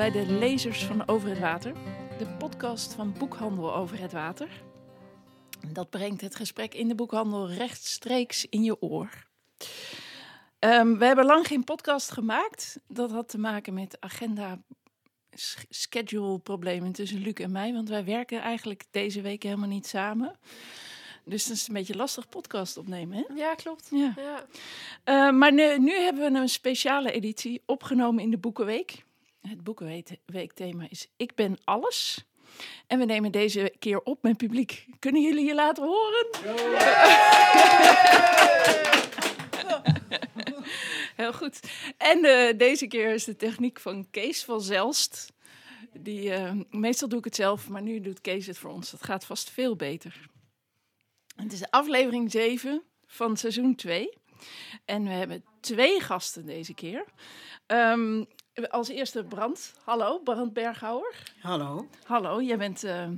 bij de Lezers van Over het Water, de podcast van Boekhandel Over het Water. Dat brengt het gesprek in de boekhandel rechtstreeks in je oor. Um, we hebben lang geen podcast gemaakt. Dat had te maken met agenda schedule problemen tussen Luc en mij, want wij werken eigenlijk deze week helemaal niet samen. Dus het is een beetje lastig podcast opnemen, hè? Ja, klopt. Ja. ja. Uh, maar nu, nu, hebben we een speciale editie opgenomen in de Boekenweek. Het Boekenweekthema is Ik ben alles. En we nemen deze keer op met publiek. Kunnen jullie je laten horen? Heel goed. En uh, deze keer is de techniek van Kees van Zelst. Die, uh, meestal doe ik het zelf, maar nu doet Kees het voor ons. Dat gaat vast veel beter. Het is aflevering 7 van seizoen 2. En we hebben twee gasten deze keer. Um, als eerste Brand. Hallo, Brand Berghouwer. Hallo. Hallo, jij bent, uh,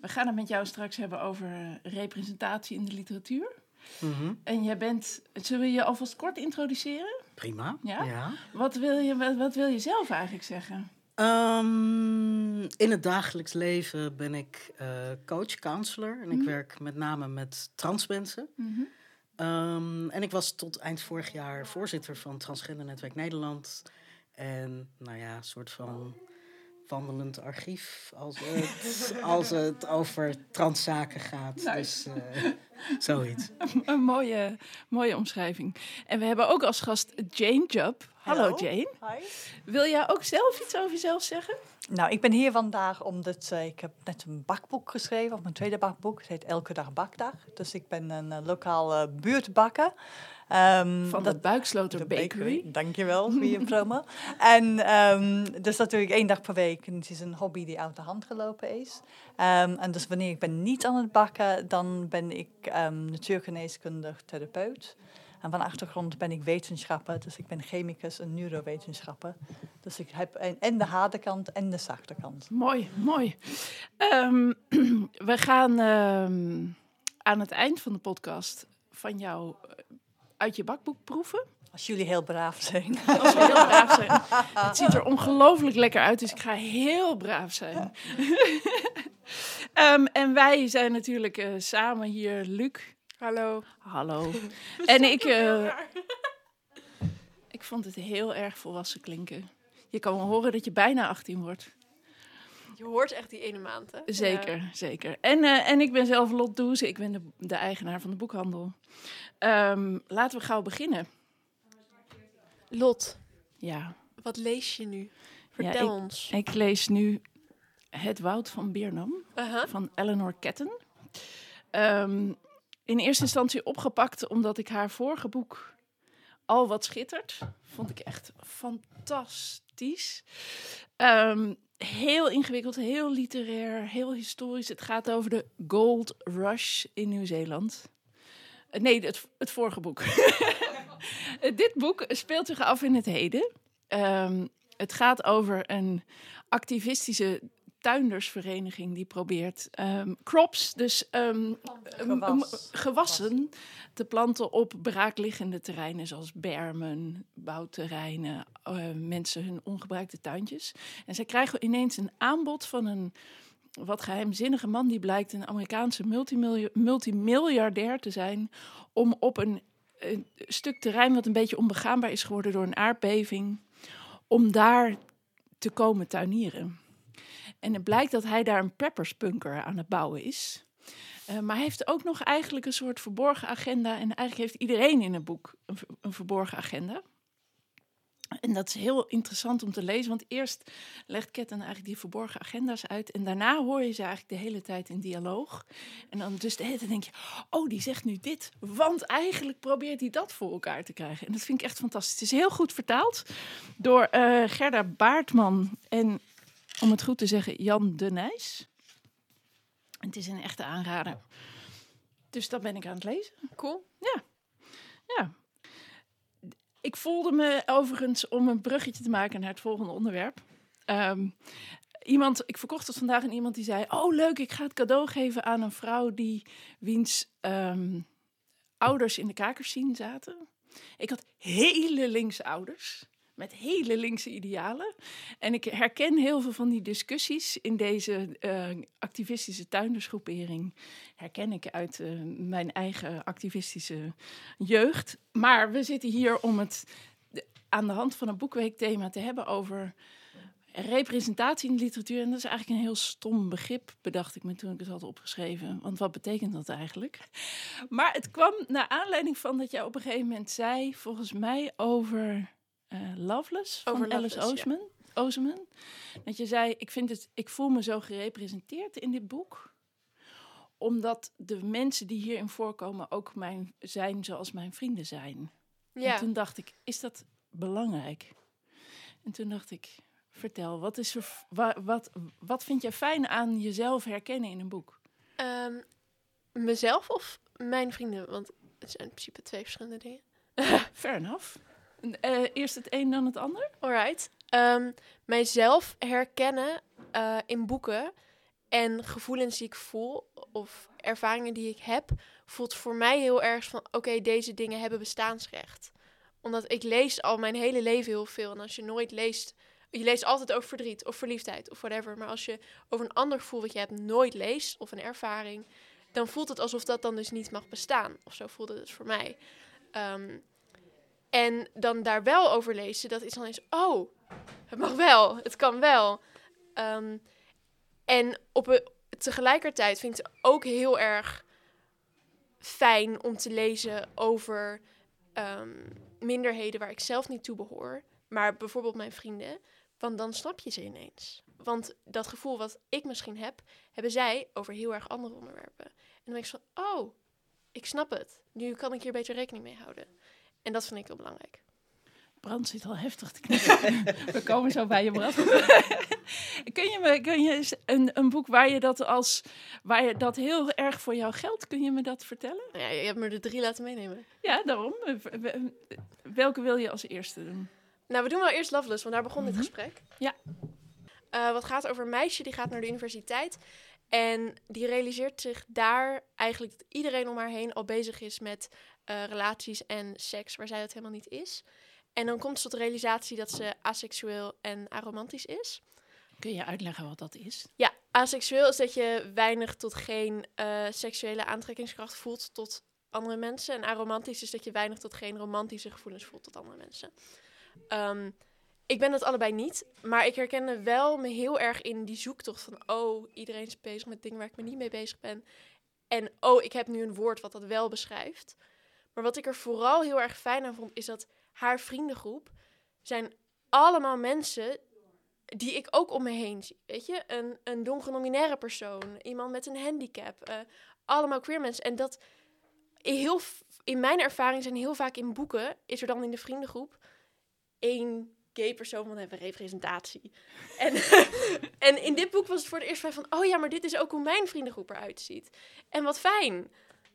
we gaan het met jou straks hebben over representatie in de literatuur. Mm -hmm. En jij bent, zullen we je alvast kort introduceren? Prima. Ja? ja. Wat, wil je, wat, wat, wil je zelf eigenlijk zeggen? Um, in het dagelijks leven ben ik uh, coach, counselor. En ik mm -hmm. werk met name met trans mensen. Mm -hmm. um, en ik was tot eind vorig jaar voorzitter van Transgender Netwerk Nederland. En nou ja, een soort van wandelend archief als het, als het over transzaken gaat. Nice. Dus uh, zoiets. Een mooie, mooie omschrijving. En we hebben ook als gast Jane Jubb. Hallo, Hallo. Jane. Hi. Wil jij ook zelf iets over jezelf zeggen? Nou, ik ben hier vandaag omdat uh, ik heb net een bakboek geschreven, of mijn tweede bakboek. Het heet Elke Dag Bakdag. Dus ik ben een uh, lokaal uh, buurtbakker. Um, van de Buiksloter Bakery. Bakery. Dankjewel, goede promo. En um, dus dat doe ik één dag per week. En het is een hobby die uit de hand gelopen is. Um, en dus wanneer ik ben niet aan het bakken, dan ben ik natuurgeneeskundig therapeut. En van achtergrond ben ik wetenschapper, dus ik ben chemicus en neurowetenschapper. Dus ik heb en de harde kant en de zachte kant. Mooi, mooi. We gaan aan het eind van de podcast van jou uit je bakboek proeven. Als jullie heel braaf zijn. Als we heel braaf zijn. Het ziet er ongelooflijk lekker uit, dus ik ga heel braaf zijn. um, en wij zijn natuurlijk uh, samen hier, Luc. Hallo. Hallo. en ik, uh, ik vond het heel erg volwassen klinken. Je kan wel horen dat je bijna 18 wordt. Je hoort echt die ene maand, hè? Zeker, ja. zeker. En, uh, en ik ben zelf Lot Does. Ik ben de, de eigenaar van de boekhandel. Um, laten we gauw beginnen. Lot. Ja. Wat lees je nu? Vertel ja, ik, ons. Ik lees nu Het Woud van Beernam uh -huh. van Eleanor Ketten. Um, in eerste instantie opgepakt omdat ik haar vorige boek Al wat schittert. Vond ik echt fantastisch. Um, heel ingewikkeld, heel literair, heel historisch. Het gaat over de Gold Rush in Nieuw-Zeeland. Nee, het, het vorige boek. Dit boek speelt zich af in het heden. Um, het gaat over een activistische tuindersvereniging die probeert um, crops, dus um, Gewas. gewassen, te planten op braakliggende terreinen zoals bermen, bouwterreinen, uh, mensen hun ongebruikte tuintjes. En zij krijgen ineens een aanbod van een wat geheimzinnige man die blijkt een Amerikaanse multimiljardair te zijn om op een, een stuk terrein wat een beetje onbegaanbaar is geworden door een aardbeving, om daar te komen tuinieren. En het blijkt dat hij daar een preppersbunker aan het bouwen is. Uh, maar hij heeft ook nog eigenlijk een soort verborgen agenda. En eigenlijk heeft iedereen in het boek een, verborgen agenda. En dat is heel interessant om te lezen, want eerst legt Ketten eigenlijk die verborgen agenda's uit. En daarna hoor je ze eigenlijk de hele tijd in dialoog. En dan dus de denk je, oh, die zegt nu dit. Want eigenlijk probeert hij dat voor elkaar te krijgen. En dat vind ik echt fantastisch. Het is heel goed vertaald door uh, Gerda Baartman en om het goed te zeggen, Jan de Nijs. Het is een echte aanrader. Dus dat ben ik aan het lezen. Cool. Ja. Ja. Ik voelde me overigens om een bruggetje te maken naar het volgende onderwerp. Um, iemand, ik verkocht het vandaag aan iemand die zei: Oh, leuk, ik ga het cadeau geven aan een vrouw die wiens um, ouders in de kakerscene zaten. Ik had hele linkse ouders. Met hele linkse idealen. En ik herken heel veel van die discussies in deze uh, activistische tuindersgroepering. Herken ik uit uh, mijn eigen activistische jeugd. Maar we zitten hier om het aan de hand van een boekweekthema te hebben over representatie in de literatuur. En dat is eigenlijk een heel stom begrip, bedacht ik me toen ik het had opgeschreven. Want wat betekent dat eigenlijk? Maar het kwam naar aanleiding van dat jij op een gegeven moment zei, volgens mij over uh, Loveless van Alice. Ja. Oseman. Dat je zei, ik, vind het, ik voel me zo gerepresenteerd in dit boek. Omdat de mensen die hierin voorkomen ook mijn, zijn zoals mijn vrienden zijn. Ja. En toen dacht ik, is dat belangrijk? En toen dacht ik, vertel, wat, is er, wat, wat, wat vind je fijn aan jezelf herkennen in een boek? Um, mezelf of mijn vrienden? Want het zijn in principe twee verschillende dingen. Fair enough. Uh, eerst het een, dan het ander? Alright. Um, mijzelf herkennen uh, in boeken en gevoelens die ik voel of ervaringen die ik heb, voelt voor mij heel erg van: oké, deze dingen hebben bestaansrecht. Omdat ik lees al mijn hele leven heel veel. En als je nooit leest, je leest altijd over verdriet of verliefdheid of whatever. Maar als je over een ander gevoel wat je hebt nooit leest of een ervaring, dan voelt het alsof dat dan dus niet mag bestaan. Of zo voelde het voor mij. Um, en dan daar wel over lezen, dat is dan eens, oh, het mag wel, het kan wel. Um, en op tegelijkertijd vind ik het ook heel erg fijn om te lezen over um, minderheden waar ik zelf niet toe behoor. Maar bijvoorbeeld mijn vrienden. Want dan snap je ze ineens. Want dat gevoel wat ik misschien heb, hebben zij over heel erg andere onderwerpen. En dan denk ik van, oh, ik snap het. Nu kan ik hier beter rekening mee houden. En dat vind ik heel belangrijk. Brand zit al heftig te knippen. We komen zo bij je, Brand. kun je me kun je een, een boek waar je dat als waar je dat heel erg voor jou geldt, kun je me dat vertellen? Ja, je hebt me er drie laten meenemen. Ja, daarom. Welke wil je als eerste doen? Nou, we doen wel eerst Loveless, want daar begon dit Mhm. gesprek. Ja. Uh, wat gaat over een meisje die gaat naar de universiteit. En die realiseert zich daar eigenlijk dat iedereen om haar heen al bezig is met uh, relaties en seks, waar zij dat helemaal niet is. En dan komt ze tot de realisatie dat ze aseksueel en aromantisch is. Kun je uitleggen wat dat is? Ja, aseksueel is dat je weinig tot geen uh, seksuele aantrekkingskracht voelt tot andere mensen. En aromantisch is dat je weinig tot geen romantische gevoelens voelt tot andere mensen. Um, ik ben dat allebei niet, maar ik herkende wel me heel erg in die zoektocht van... oh, iedereen is bezig met dingen waar ik me niet mee bezig ben. En oh, ik heb nu een woord wat dat wel beschrijft. Maar wat ik er vooral heel erg fijn aan vond, is dat haar vriendengroep zijn allemaal mensen die ik ook om me heen zie. Weet je, een, een non-genomineerde persoon, iemand met een handicap, uh, allemaal queer mensen. En dat heel, in mijn ervaring zijn heel vaak in boeken, is er dan in de vriendengroep één gay persoon van hebben representatie. En, en in dit boek was het voor het eerst van, oh ja, maar dit is ook hoe mijn vriendengroep eruit ziet. En wat fijn.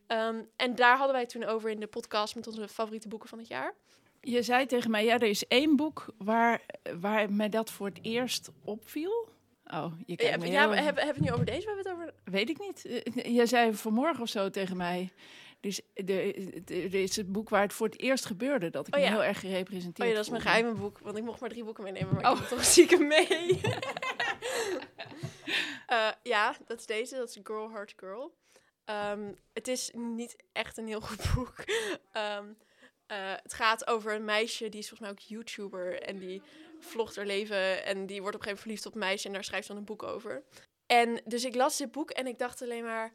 Um, en daar hadden wij het toen over in de podcast met onze favoriete boeken van het jaar. Je zei tegen mij, ja, er is één boek waar, waar mij dat voor het eerst opviel. Oh, je kijkt ja, me ja, heel... hebben, hebben we het nu over deze? We hebben het over... Weet ik niet. Je zei vanmorgen of zo tegen mij... Dus er is het boek waar het voor het eerst gebeurde dat ik oh, ja. me heel erg gerepresenteerd Oh ja, dat is mijn geheime boek, want ik mocht maar drie boeken meenemen, maar oh. ik heb toch stiekem mee. uh, ja, dat is deze, dat is Girl Heart Girl. Um, het is niet echt een heel goed boek. Um, uh, het gaat over een meisje, die is volgens mij ook YouTuber en die vlogt haar leven en die wordt op een gegeven moment verliefd op een meisje en daar schrijft ze dan een boek over. En dus ik las dit boek en ik dacht alleen maar,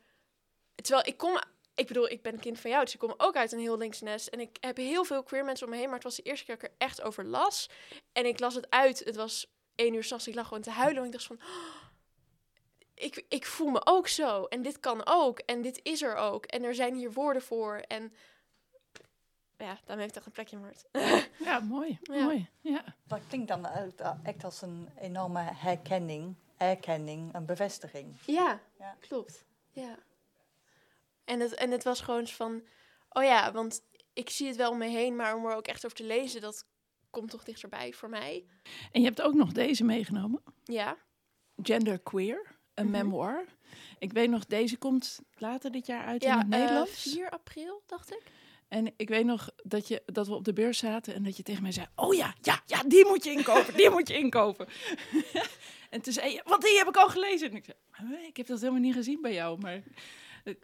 terwijl ik kom ik bedoel, ik ben kind van jou, dus ik kom ook uit een heel links nest. En ik heb heel veel queer mensen om me heen, maar het was de eerste keer dat ik er echt over las. En ik las het uit, het was één uur s'nachts, ik lag gewoon te huilen. En ik dacht van, ik, ik voel me ook zo. En dit kan ook. En dit is er ook. En er zijn hier woorden voor. En ja, daarmee heeft echt een plekje in mijn hart. Ja, mooi. Ja. mooi. Ja. Dat klinkt dan uit- echt als een enorme herkenning, erkenning, een bevestiging. Ja, Ja. klopt. Ja. En het, en het was gewoon van, oh ja, want ik zie het wel om me heen, maar om er ook echt over te lezen, dat komt toch dichterbij voor mij. En je hebt ook nog deze meegenomen. Ja. Genderqueer, een Mhm. memoir. Ik weet nog, deze komt later dit jaar uit in ja, het eh, Nederlands. 4 april, dacht ik. En ik weet nog dat, je, dat we op de beurs zaten en dat je tegen mij zei: Oh ja, ja, ja, die moet je inkopen, die moet je inkopen. en toen zei je: Want die heb ik al gelezen. En ik zei: Ik heb dat helemaal niet gezien bij jou. Maar uh,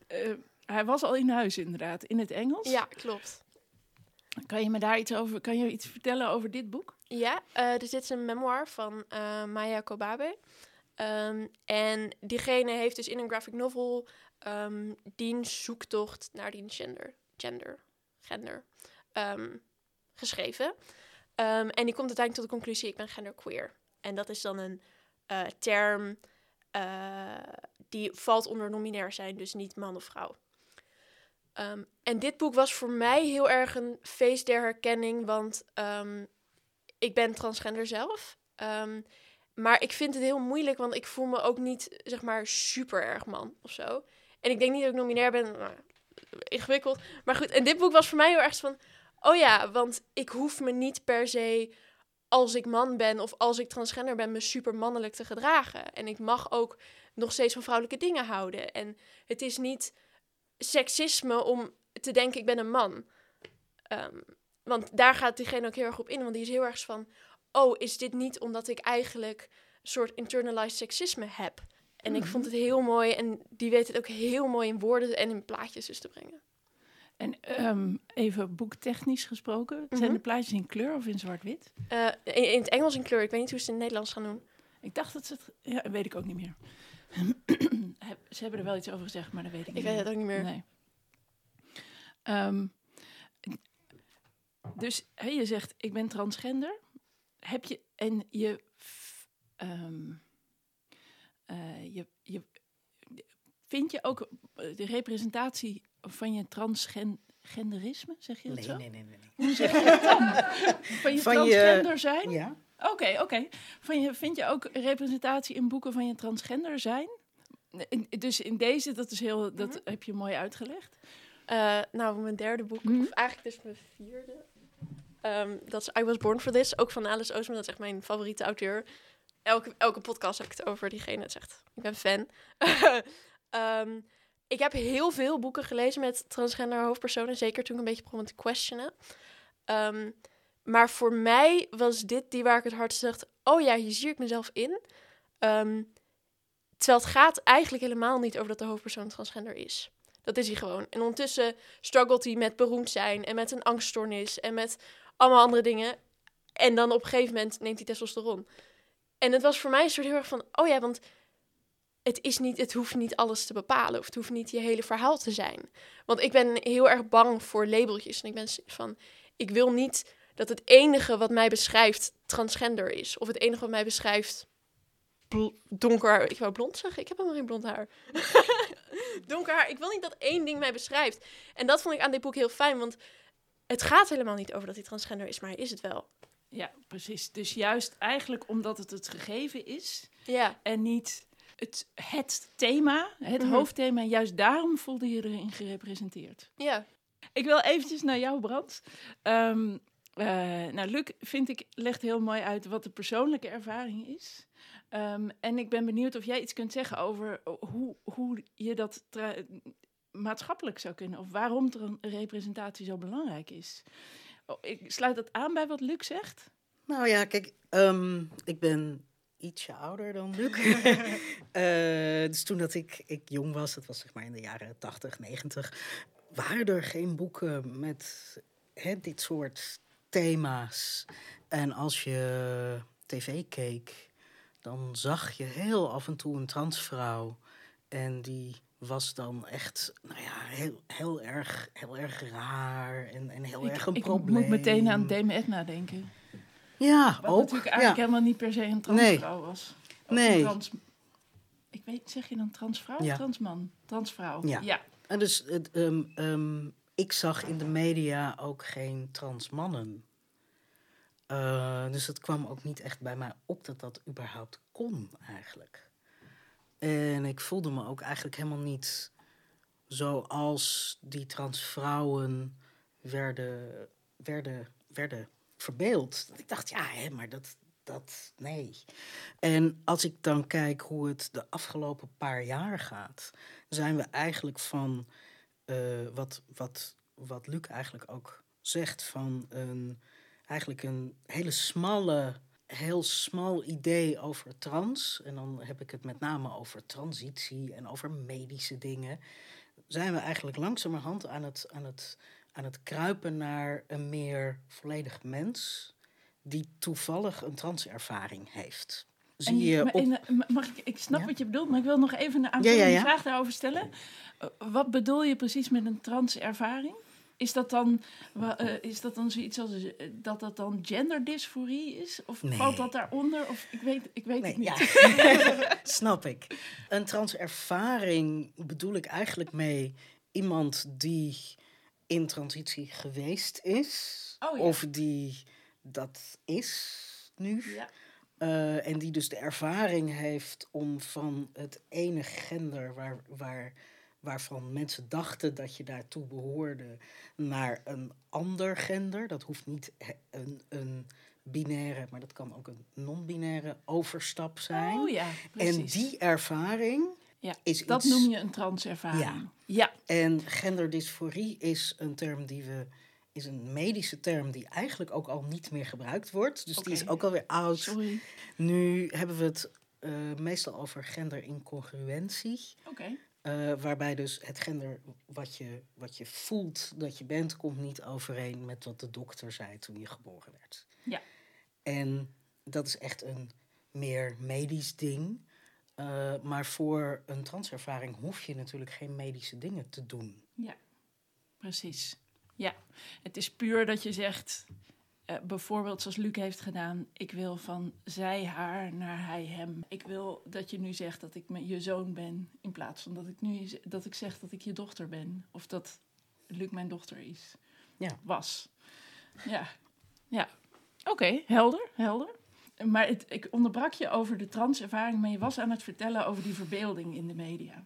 hij was al in huis, inderdaad, in het Engels. Ja, klopt. Kan je me daar iets over, kan je iets vertellen over dit boek? Ja, uh, dus dit is een memoir van uh, Maya Kobabe. Um, en diegene heeft dus in een graphic novel um, diens zoektocht naar die gender, gender, gender um, geschreven. en die komt uiteindelijk tot de conclusie, ik ben genderqueer. En dat is dan een uh, term uh, die valt onder nominair zijn, dus niet man of vrouw. En dit boek was voor mij heel erg een feest der herkenning, want ik ben transgender zelf. Maar ik vind het heel moeilijk, want ik voel me ook niet, zeg maar, super erg man of zo. En ik denk niet dat ik nominair ben. Ingewikkeld. Maar goed, en dit boek was voor mij heel erg van... Oh ja, want ik hoef me niet per se als ik man ben of als ik transgender ben, me super mannelijk te gedragen. En ik mag ook nog steeds van vrouwelijke dingen houden. En het is niet seksisme om te denken, ik ben een man. Um, want daar gaat diegene ook heel erg op in. Want die is heel erg van, oh, is dit niet omdat ik eigenlijk een soort internalized seksisme heb? En ik vond mhm. het heel mooi. En die weet het ook heel mooi in woorden en in plaatjes dus te brengen. En um, even boektechnisch gesproken, zijn de mhm. plaatjes in kleur of in zwart-wit? Uh, in, in, het Engels in kleur. Ik weet niet hoe ze het in het Nederlands gaan doen. Ik dacht dat ze het... Ja, weet ik ook niet meer. ze hebben er wel iets over gezegd, maar dat weet ik, ik niet Ik weet het ook niet meer. Nee. Um, dus hey, je zegt, ik ben transgender. Heb je... En je... Um, uh, je, je vind je ook de representatie van je transgenderisme, zeg je dat nee, zo? Nee, nee, nee. Hoe zeg je dat dan? Van je van transgender je, zijn? Ja. Oké, oké. Okay. Vind je ook representatie in boeken van je transgender zijn? dus in deze, dat, is heel, dat mm heb je mooi uitgelegd. Uh, nou, mijn derde boek, mm of eigenlijk dus mijn vierde. Um, dat is I Was Born For This, ook van Alice Oosman. Dat is echt mijn favoriete auteur. Elke, elke podcast heb ik het over diegene. Het zegt, ik ben fan. um, ik heb heel veel boeken gelezen met transgender hoofdpersonen. Zeker toen ik een beetje begon te questionen. Um, maar voor mij was dit die waar ik het hardst dacht... oh ja, hier zie ik mezelf in. Terwijl het gaat eigenlijk helemaal niet over dat de hoofdpersoon transgender is. Dat is hij gewoon. En ondertussen struggelt hij met beroemd zijn... en met een angststoornis en met allemaal andere dingen. En dan op een gegeven moment neemt hij testosteron. En het was voor mij een soort heel erg van... oh ja, want het, is niet, het hoeft niet alles te bepalen of het hoeft niet je hele verhaal te zijn. Want ik ben heel erg bang voor labeltjes. En ik ben van, ik wil niet dat het enige wat mij beschrijft transgender is. Of het enige wat mij beschrijft donker. Ik wou blond zeggen, ik heb helemaal geen blond haar. donker haar. Ik wil niet dat één ding mij beschrijft. En dat vond ik aan dit boek heel fijn, want het gaat helemaal niet over dat hij transgender is, maar hij is het wel. Ja, precies. Dus juist eigenlijk omdat het het gegeven is ja. en niet het, het thema, het mhm. hoofdthema, juist daarom voelde je erin gerepresenteerd. Ja. Ik wil eventjes naar jou, Brand. Um, nou, Luc, vind ik, legt heel mooi uit wat de persoonlijke ervaring is. Um, en ik ben benieuwd of jij iets kunt zeggen over hoe, hoe je dat maatschappelijk zou kunnen. Of waarom representatie zo belangrijk is. Oh, ik sluit dat aan bij wat Luc zegt. Nou ja, kijk, um, ik ben ietsje ouder dan Luc. uh, dus toen dat ik, ik jong was, dat was zeg maar in de jaren 80, 90, waren er geen boeken met hè, dit soort thema's. En als je tv keek, dan zag je heel af en toe een transvrouw. En die was dan echt, nou ja, heel, heel, erg, heel erg raar en, en heel erg een ik probleem. Ik moet meteen aan Dame Edna denken. Ja, Wat ook. natuurlijk eigenlijk helemaal niet per se een transvrouw was. nee. Trans, ik weet, zeg je dan transvrouw ja. transman? Transvrouw. Ja. ja. En dus het, um, um, ik zag in de media ook geen transmannen. Uh, dus het kwam ook niet echt bij mij op dat dat überhaupt kon eigenlijk. En ik voelde me ook eigenlijk helemaal niet zoals die transvrouwen werden, werden, werden verbeeld. Ik dacht, ja, hè, maar dat, dat, nee. En als ik dan kijk hoe het de afgelopen paar jaar gaat, zijn we eigenlijk van uh, wat, wat wat Luc eigenlijk ook zegt van een, eigenlijk een hele smalle, heel smal idee over trans. En dan heb ik het met name over transitie en over medische dingen. Zijn we eigenlijk langzamerhand aan het, aan het, aan het kruipen naar een meer volledig mens die toevallig een transervaring heeft. Zie En je op... en, mag ik, ik snap Ja? wat je bedoelt, maar ik wil nog even een aanvullende Ja, ja, ja. vraag daarover stellen. Eh, wat bedoel je precies met een transervaring? Is dat dan, eh, is dat dan zoiets als eh, dat dat dan genderdysforie is? Of Nee. valt dat daaronder? Of ik weet, ik weet Nee, het niet. ja. Snap ik. Een transervaring bedoel ik eigenlijk mee iemand die in transitie geweest is. Oh, ja. Of die dat is nu. Ja. Eh, en die dus de ervaring heeft om van het ene gender waar, waar, waarvan mensen dachten dat je daartoe behoorde, naar een ander gender. Dat hoeft niet een, een binaire, maar dat kan ook een non-binaire overstap zijn. Oh ja, en die ervaring ja, is dat iets- noem je een transervaring. Ja. ja. En genderdysforie is een term die we is een medische term die eigenlijk ook al niet meer gebruikt wordt. Dus die is ook alweer oud. sorry. Nu hebben we het eh, meestal over genderincongruentie. Oké. Eh, waarbij dus het gender wat je, wat je voelt dat je bent, komt niet overeen met wat de dokter zei toen je geboren werd. Ja. En dat is echt een meer medisch ding. Eh, maar voor een transervaring hoef je natuurlijk geen medische dingen te doen. Ja, precies. Ja, het is puur dat je zegt, eh, bijvoorbeeld zoals Luc heeft gedaan, ik wil van zij haar naar hij hem. Ik wil dat je nu zegt dat ik je zoon ben, in plaats van dat ik nu dat ik zeg dat ik je dochter ben, of dat Luc mijn dochter is. Ja. Was. Ja, ja. Oké, helder, helder. Maar het, ik onderbrak je over de transervaring, maar je was aan het vertellen over die verbeelding in de media.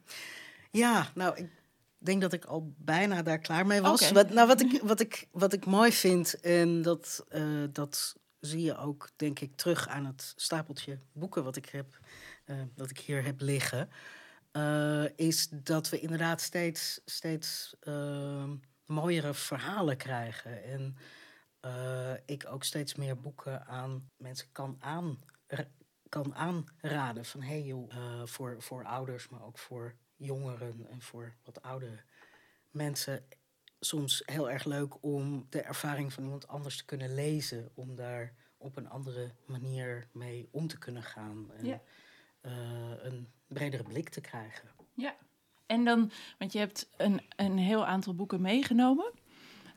Ja, nou, ik denk dat ik al bijna daar klaar mee was. Wat, nou, wat ik, wat, ik, wat ik mooi vind, en dat, eh, dat zie je ook, denk ik, terug aan het stapeltje boeken wat ik, heb, eh, wat ik hier heb liggen, eh, is dat we inderdaad steeds, steeds mooiere verhalen krijgen. En ik ook steeds meer boeken aan mensen kan aan kan aanraden. Van hey joh, voor, voor ouders, maar ook voor jongeren en voor wat oudere mensen. Soms heel erg leuk om de ervaring van iemand anders te kunnen lezen. Om daar op een andere manier mee om te kunnen gaan. En Ja. eh, een bredere blik te krijgen. Ja, en dan, want je hebt een, een heel aantal boeken meegenomen.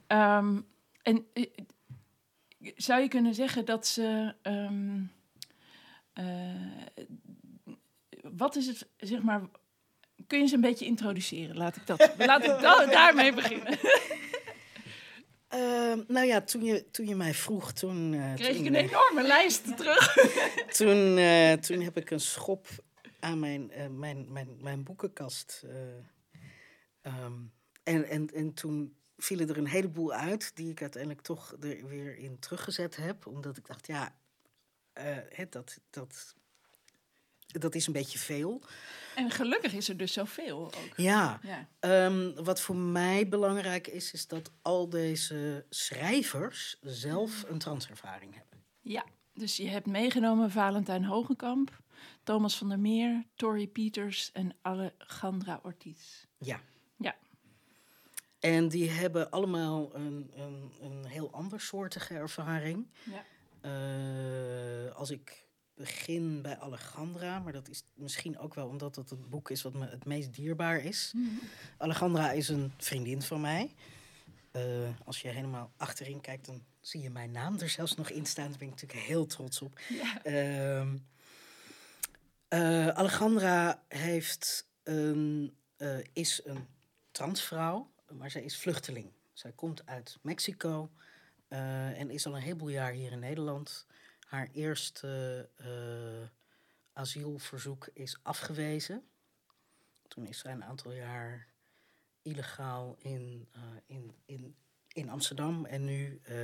Ehm, en eh, zou je kunnen zeggen dat ze. ehm, eh, wat is het, zeg maar. Kun je ze een beetje introduceren? Laat ik, dat, laat ik da- daarmee beginnen. Ehm, nou ja, toen je, toen je mij vroeg, toen... eh, Kreeg ik een eh, enorme lijst terug. toen, eh, toen heb ik een schop aan mijn, mijn, mijn, mijn boekenkast. eh, ehm, en, en, en toen vielen er een heleboel uit die ik uiteindelijk toch er weer in teruggezet heb. Omdat ik dacht, ja, hè, dat, dat, dat is een beetje veel. En gelukkig is er dus zoveel ook. Ja, Ja. Ehm, wat voor mij belangrijk is, is dat al deze schrijvers zelf een transervaring hebben. Ja, dus je hebt meegenomen Valentijn Hogenkamp, Thomas van der Meer, Tori Peters en Alejandra Ortiz. Ja. Ja. En die hebben allemaal een, een, een heel andersoortige ervaring. Ja. Eh, als ik begin bij Alejandra, maar dat is misschien ook wel omdat het het boek is wat me het meest dierbaar is. Alejandra is een vriendin van mij. Eh, als je helemaal achterin kijkt, dan zie je mijn naam er zelfs nog in staan. Daar ben ik natuurlijk heel trots op. Ja. Eh, Alejandra heeft een, eh, is een transvrouw, maar zij is vluchteling. Zij komt uit Mexico en is al een heleboel jaar hier in Nederland. Haar eerste eh, asielverzoek is afgewezen. Toen is zij een aantal jaar illegaal in, eh, in, in, in Amsterdam en nu eh,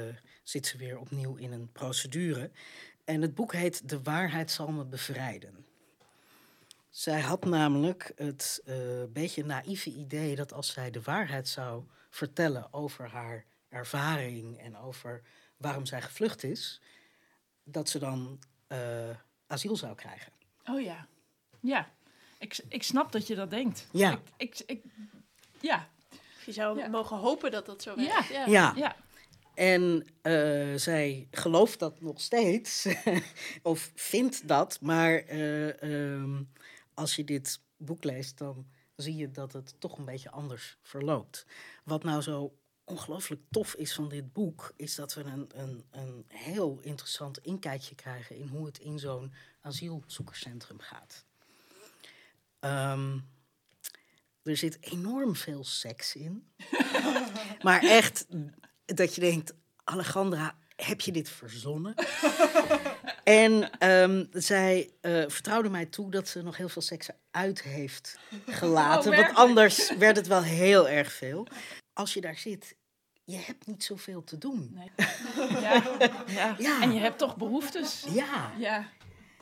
zit ze weer opnieuw in een procedure. En het boek heet De waarheid zal me bevrijden. Zij had namelijk het uh, beetje naïeve idee dat als zij de waarheid zou vertellen over haar ervaring en over waarom zij gevlucht is, dat ze dan uh, asiel zou krijgen. Oh ja, ja. Ik, ik snap dat je dat denkt. Ja. Ik, ik, ik ja. Je zou Ja. mogen hopen dat dat zo werkt. Ja. Ja. Ja. En eh, zij gelooft dat nog steeds, of vindt dat, maar eh, ehm, als je dit boek leest, dan zie je dat het toch een beetje anders verloopt. Wat nou zo ongelooflijk tof is van dit boek, is dat we een, een, een heel interessant inkijkje krijgen in hoe het in zo'n asielzoekerscentrum gaat. Ehm, er zit enorm veel seks in. maar echt dat je denkt, Alejandra, heb je dit verzonnen? en ehm, zij eh, vertrouwde mij toe dat ze nog heel veel seks uit heeft gelaten. want werkelijk? anders werd het wel heel erg veel. Als je daar zit, je hebt niet zoveel te doen. Nee. Ja. ja. Ja. En je hebt toch behoeftes. Ja, Ja.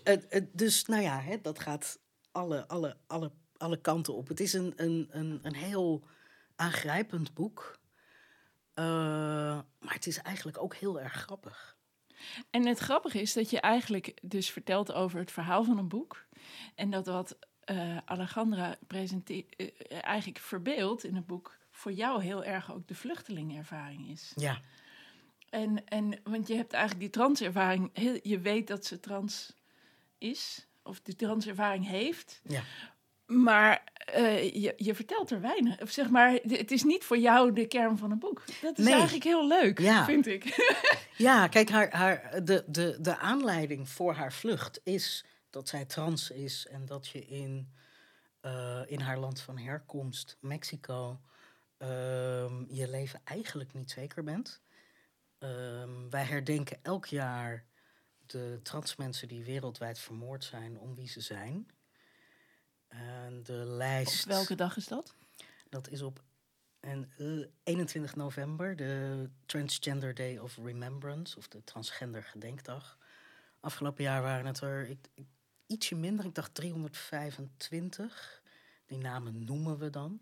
het- het- dus nou ja, hè, dat gaat alle, alle, alle, alle kanten op. Het is een, een, een, een heel aangrijpend boek. Eh, maar het is eigenlijk ook heel erg grappig. En het grappige is dat je eigenlijk dus vertelt over het verhaal van een boek. En dat wat eh Alejandra presenteert, eh, eigenlijk verbeeldt in het boek, voor jou heel erg ook de vluchtelingervaring is. Ja, En, en want je hebt eigenlijk die transervaring, heel, je weet dat ze trans is, of die transervaring heeft. ja. Maar eh, je, je vertelt er weinig. Of zeg maar, het is niet voor jou de kern van een boek. Dat is Nee. eigenlijk heel leuk, Ja. vind ik. Ja, kijk, haar, haar, de, de, de aanleiding voor haar vlucht is dat zij trans is en dat je in, eh, in haar land van herkomst, Mexico, ehm, je leven eigenlijk niet zeker bent. Ehm, wij herdenken elk jaar de transmensen die wereldwijd vermoord zijn om wie ze zijn. En de lijst. Op welke dag is dat? Dat is op en, eh, 21 november, de Transgender Day of Remembrance, of de Transgender Gedenkdag. Afgelopen jaar waren het er ik, ik- ietsje minder, ik dacht 325. Die namen noemen we dan.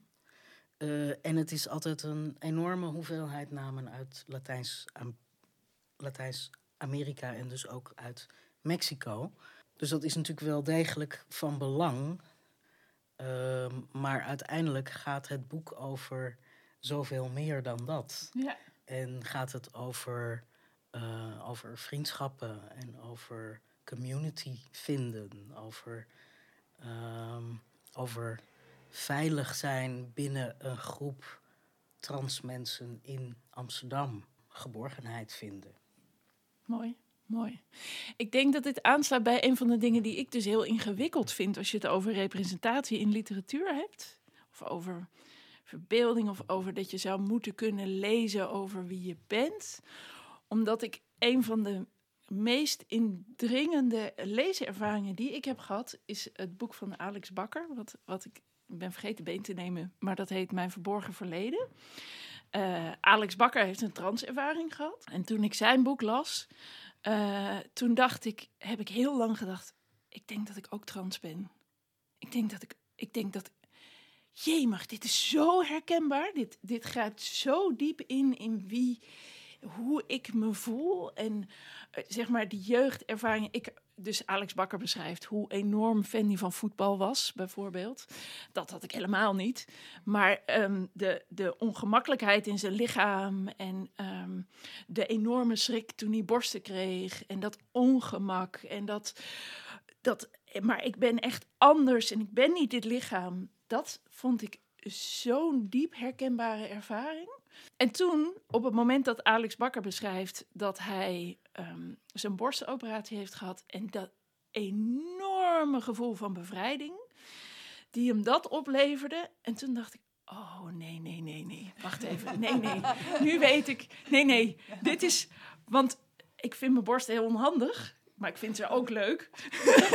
Eh, en het is altijd een enorme hoeveelheid namen uit Latijns, Am- Latijns-Amerika en dus ook uit Mexico. Dus dat is natuurlijk wel degelijk van belang. Ehm, maar uiteindelijk gaat het boek over zoveel meer dan dat. Ja. En gaat het over, eh, over vriendschappen en over community vinden. Over, ehm, over veilig zijn binnen een groep trans mensen in Amsterdam. Geborgenheid vinden. Mooi, mooi. Ik denk dat dit aansluit bij een van de dingen die ik dus heel ingewikkeld vind als je het over representatie in literatuur hebt. Of over verbeelding of over dat je zou moeten kunnen lezen over wie je bent. Omdat ik een van de meest indringende leeservaringen die ik heb gehad, is het boek van Alex Bakker. Wat, wat ik ben vergeten been te nemen, maar dat heet Mijn Verborgen Verleden. Eh, Alex Bakker heeft een transervaring gehad. En toen ik zijn boek las, eh, toen dacht ik, heb ik heel lang gedacht, ik denk dat ik ook trans ben. Ik denk dat ik, ik denk dat, jemig, dit is zo herkenbaar. Dit, dit grijpt zo diep in, in wie, hoe ik me voel. En eh, zeg maar die jeugdervaring. Ik, dus Alex Bakker beschrijft hoe enorm fan hij van voetbal was, bijvoorbeeld. Dat had ik helemaal niet. Maar ehm, de, de ongemakkelijkheid in zijn lichaam en ehm, de enorme schrik toen hij borsten kreeg en dat ongemak en dat, dat, maar ik ben echt anders en ik ben niet dit lichaam. Dat vond ik zo'n diep herkenbare ervaring. En toen, op het moment dat Alex Bakker beschrijft dat hij ehm, zijn borstoperatie heeft gehad en dat enorme gevoel van bevrijding, die hem dat opleverde. En toen dacht ik, oh nee, nee, nee, nee, wacht even, nee, nee, nu weet ik, nee, nee, dit is, want ik vind mijn borst heel onhandig. Maar ik vind ze ook leuk.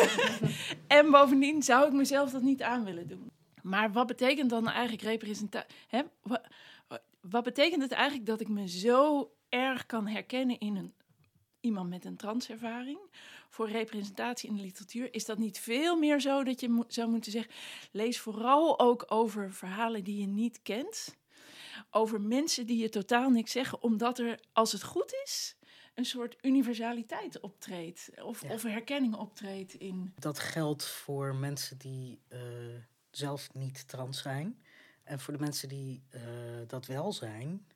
en bovendien zou ik mezelf dat niet aan willen doen. Maar wat betekent dan eigenlijk representatie? Wat, betekent het eigenlijk dat ik me zo erg kan herkennen in een, iemand met een transervaring? voor representatie in de literatuur, is dat niet veel meer zo dat je zou moeten zeggen: lees vooral ook over verhalen die je niet kent, over mensen die je totaal niks zeggen, omdat er, als het goed is, een soort universaliteit optreedt of, of herkenning optreedt in. Dat geldt voor mensen die uh, zelf niet trans zijn. En voor de mensen die uh, dat wel zijn,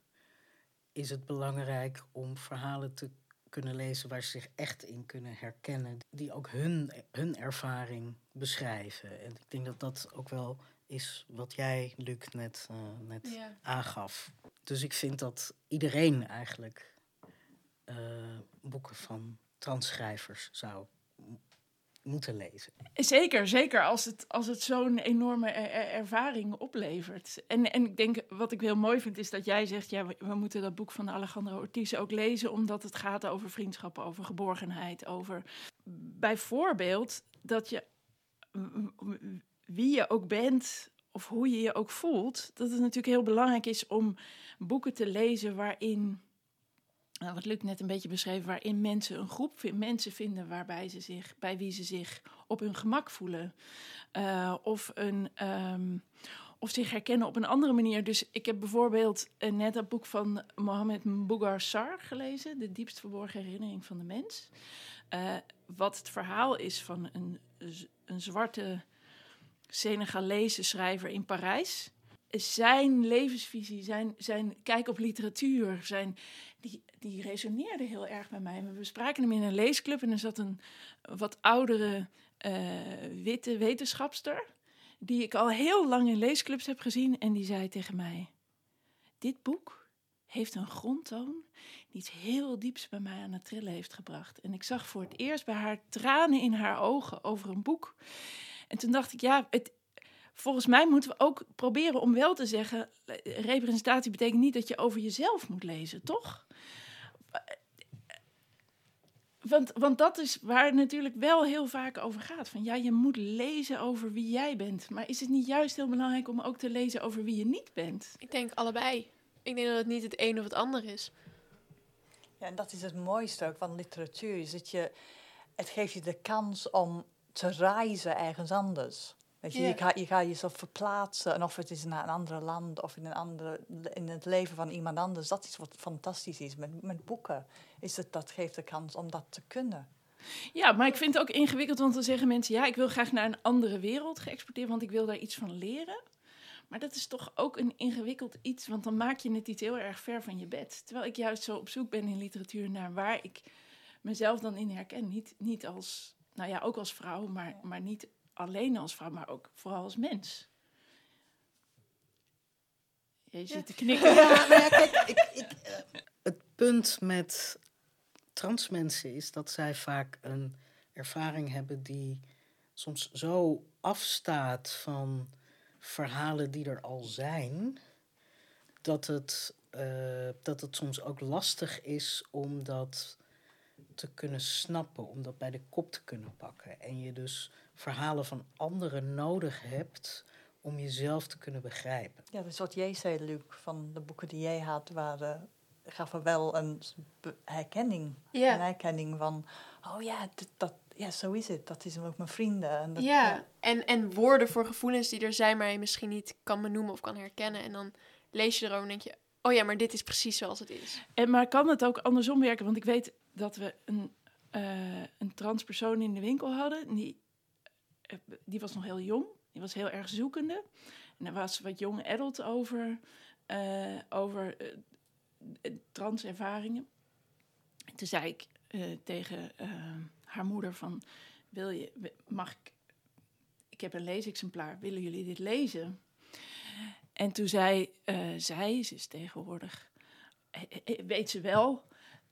is het belangrijk om verhalen te kunnen lezen waar ze zich echt in kunnen herkennen. Die ook hun, hun ervaring beschrijven. En ik denk dat dat ook wel is wat jij, Luc, net, uh, net ja. aangaf. Dus ik vind dat iedereen eigenlijk uh, boeken van transschrijvers zou moeten lezen. Zeker, zeker als het, als het zo'n enorme ervaring oplevert. En, en ik denk, wat ik heel mooi vind, is dat jij zegt... ja, we, moeten dat boek van Alejandro Ortiz ook lezen... omdat het gaat over vriendschap, over geborgenheid, over... bijvoorbeeld dat je, wie je ook bent of hoe je je ook voelt... dat het natuurlijk heel belangrijk is om boeken te lezen waarin nou, wat Luc net een beetje beschreef, waarin mensen een groep mensen vinden waarbij ze zich, bij wie ze zich op hun gemak voelen. Uh, of, een, um, of zich herkennen op een andere manier. Dus ik heb bijvoorbeeld uh, net dat boek van Mohammed Mbougar Sar gelezen, De diepst verborgen herinnering van de mens. Uh, wat het verhaal is van een, een zwarte Senegalese schrijver in Parijs zijn levensvisie, zijn, zijn kijk op literatuur, zijn, die, die resoneerde heel erg bij mij. We bespraken hem in een leesclub en er zat een wat oudere uh, witte wetenschapster, die ik al heel lang in leesclubs heb gezien. En die zei tegen mij: Dit boek heeft een grondtoon die iets heel dieps bij mij aan het trillen heeft gebracht. En ik zag voor het eerst bij haar tranen in haar ogen over een boek. En toen dacht ik, ja, het, volgens mij moeten we ook proberen om wel te zeggen: representatie betekent niet dat je over jezelf moet lezen, toch? Want, want dat is waar het natuurlijk wel heel vaak over gaat. Van ja, je moet lezen over wie jij bent. Maar is het niet juist heel belangrijk om ook te lezen over wie je niet bent? Ik denk allebei. Ik denk dat het niet het een of het ander is. Ja, en dat is het mooiste ook van literatuur. Is dat je, het geeft je de kans om te reizen ergens anders. Weet je, je, gaat, je gaat jezelf verplaatsen. En of het is naar een ander land of in, een andere, in het leven van iemand anders. Dat is wat fantastisch is. Met, met boeken is het, dat geeft de kans om dat te kunnen. Ja, maar ik vind het ook ingewikkeld, want dan zeggen mensen... ja, ik wil graag naar een andere wereld geëxporteerd... want ik wil daar iets van leren. Maar dat is toch ook een ingewikkeld iets... want dan maak je het iets heel erg ver van je bed. Terwijl ik juist zo op zoek ben in literatuur... naar waar ik mezelf dan in herken. Niet, niet als, nou ja, ook als vrouw, maar, maar niet alleen als vrouw, maar ook vooral als mens. Je zit te knikken. Ja, maar ja, kijk, ik, ik, uh, het punt met trans mensen is dat zij vaak een ervaring hebben die soms zo afstaat van verhalen die er al zijn, dat het, uh, dat het soms ook lastig is om dat te kunnen snappen, om dat bij de kop te kunnen pakken. En je dus verhalen van anderen nodig hebt om jezelf te kunnen begrijpen. Ja, dat is wat jij zei, Luc, van de boeken die jij had, waren, gaven wel een herkenning. Ja. Een herkenning van, oh ja, dat, ja, zo is het. Dat is ook mijn vrienden. En dat, ja, En, en woorden voor gevoelens die er zijn, maar je misschien niet kan benoemen of kan herkennen. En dan lees je erover en denk je, oh ja, maar dit is precies zoals het is. En maar kan het ook andersom werken? Want ik weet dat we een, uh, een transpersoon in de winkel hadden. Die eh, die was nog heel jong. Die was heel erg zoekende. En er was wat jonge adult over, uh, over uh, transervaringen. Toen zei ik tegen haar moeder van... Wil je, mag ik... Ik heb een leesexemplaar. Willen jullie dit lezen? En toen zei zij, ze is tegenwoordig... Weet ze wel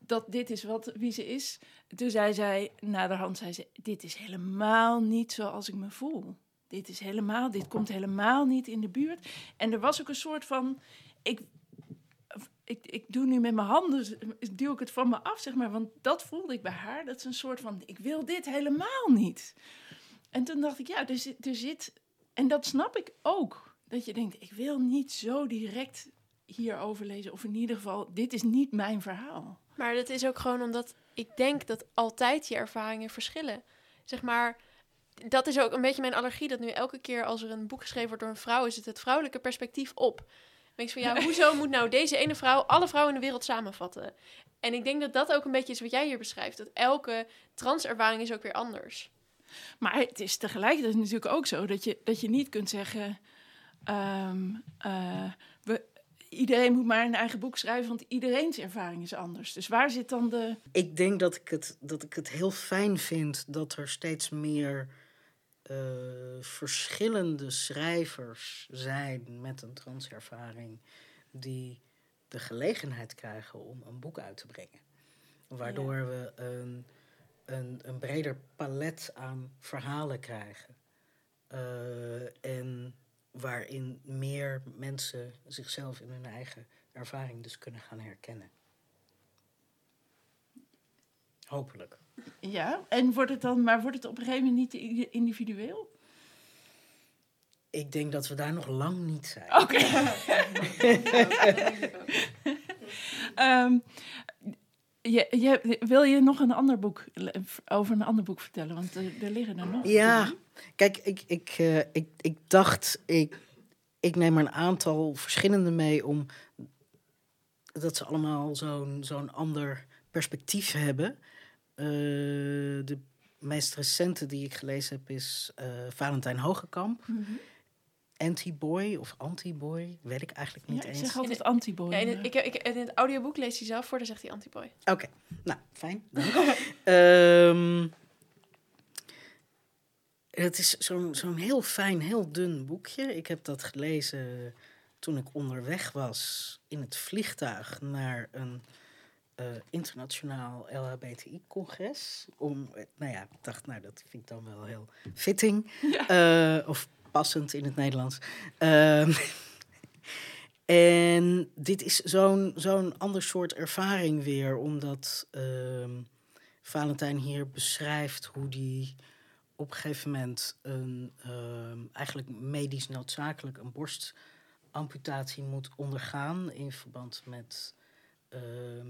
dat dit is wat, wie ze is. Toen zei zij, naderhand zei ze, dit is helemaal niet zoals ik me voel. Dit is helemaal, dit komt helemaal niet in de buurt. En er was ook een soort van, ik, ik, ik doe nu met mijn handen, duw ik het van me af, zeg maar. Want dat voelde ik bij haar. Dat is een soort van, ik wil dit helemaal niet. En toen dacht ik, ja, er zit, er zit en dat snap ik ook. Dat je denkt, ik wil niet zo direct hierover lezen. Of in ieder geval, dit is niet mijn verhaal. Maar dat is ook gewoon omdat ik denk dat altijd je ervaringen verschillen. Zeg maar, dat is ook een beetje mijn allergie. Dat nu elke keer als er een boek geschreven wordt door een vrouw, is het het vrouwelijke perspectief op. Dan denk ik van ja, hoezo moet nou deze ene vrouw alle vrouwen in de wereld samenvatten? En ik denk dat dat ook een beetje is wat jij hier beschrijft. Dat elke transervaring is ook weer anders. Maar het is tegelijkertijd natuurlijk ook zo dat je, dat je niet kunt zeggen. eh, we, iedereen moet maar een eigen boek schrijven, want iedereen's ervaring is anders. Dus waar zit dan de. Ik denk dat ik het, dat ik het heel fijn vind dat er steeds meer eh, verschillende schrijvers zijn met een transervaring die de gelegenheid krijgen om een boek uit te brengen. Waardoor we een, een, een breder palet aan verhalen krijgen. Eh, en waarin meer mensen zichzelf in hun eigen ervaring dus kunnen gaan herkennen. Hopelijk. Ja, en wordt het dan, maar wordt het op een gegeven moment niet individueel? Ik denk dat we daar nog lang niet zijn. Oké. Ehm, je, je, wil je nog een ander boek over een ander boek vertellen? Want er, er liggen er nog. Ja, kijk, ik, ik, eh, ik, ik dacht, ik, ik neem er een aantal verschillende mee om dat ze allemaal zo'n zo'n ander perspectief hebben. Eh, de meest recente die ik gelezen heb is eh, Valentijn Hogekamp. Mhm. Anti-boy of anti-boy, weet ik eigenlijk niet Ja, ik eens. zeg altijd anti-boy. Ja, in, het, ik, ik, in het audioboek leest hij zelf voor, dan zegt hij antiboy. Oké, nou, fijn. dank. Ehm, het is zo'n zo'n heel fijn, heel dun boekje. Ik heb dat gelezen toen ik onderweg was in het vliegtuig naar een eh, internationaal LHBTI-congres. Om, eh, nou ja, ik dacht, nou, dat vind ik dan wel heel fitting. Eh, of passend in het Nederlands. Ehm, en dit is zo'n zo'n ander soort ervaring weer, omdat ehm, Valentijn hier beschrijft hoe die op een gegeven moment een, ehm, eigenlijk medisch noodzakelijk een borstamputatie moet ondergaan in verband met, eh,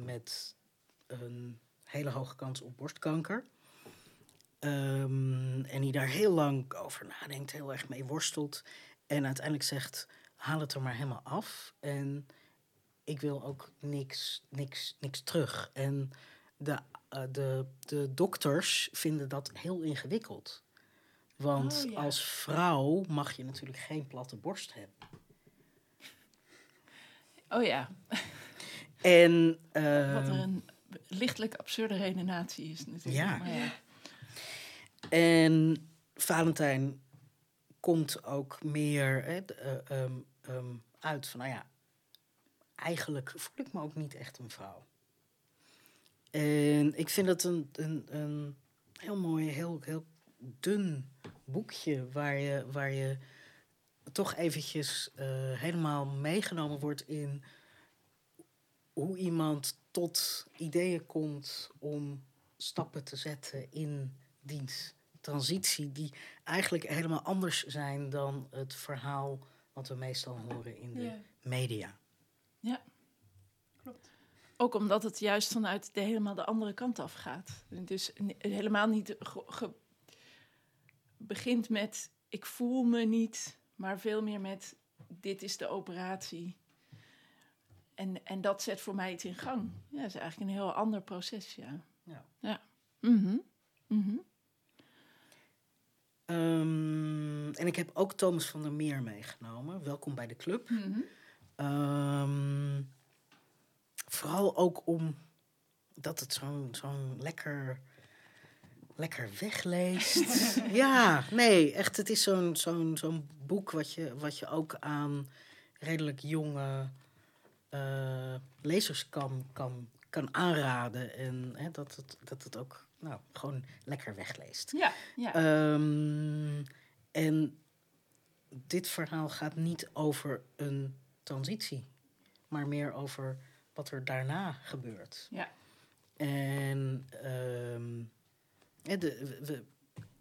met een hele hoge kans op borstkanker. Ehm, en die daar heel lang over nadenkt, heel erg mee worstelt. En uiteindelijk zegt, haal het er maar helemaal af. En ik wil ook niks, niks, niks terug. En de, eh, de, de dokters vinden dat heel ingewikkeld. Want Oh, ja. als vrouw mag je natuurlijk geen platte borst hebben. Oh ja, En, wat ehm, er een lichtelijk absurde redenatie is natuurlijk. Ja. Maar ja. En Valentijn komt ook meer hè, eh, ehm, ehm, uit van, nou ja, eigenlijk voel ik me ook niet echt een vrouw. En ik vind het een, een, een heel mooi, heel, heel dun boekje waar je, waar je toch eventjes eh, helemaal meegenomen wordt in hoe iemand tot ideeën komt om stappen te zetten in diens transitie, die eigenlijk helemaal anders zijn dan het verhaal wat we meestal horen in de media. Ook omdat het juist vanuit de helemaal de andere kant af gaat. Dus helemaal niet begint met ik voel me niet, maar veel meer met dit is de operatie. En, en dat zet voor mij iets in gang. Ja, dat is eigenlijk een heel ander proces, ja. Ja. Ja. Mhm. Mhm. Ehm, en ik heb ook Thomas van der Meer meegenomen. Welkom bij de club. Mhm. Ehm, vooral ook om dat het zo'n zo'n lekker, lekker wegleest. ja, nee, echt. Het is zo'n zo'n zo'n boek wat je, wat je ook aan redelijk jonge eh, lezers kan, kan, kan aanraden. En hè, dat, het, dat het ook nou, gewoon lekker wegleest. Ja, ja. Ehm, en dit verhaal gaat niet over een transitie, maar meer over wat er daarna gebeurt. Ja. En ehm, de, we,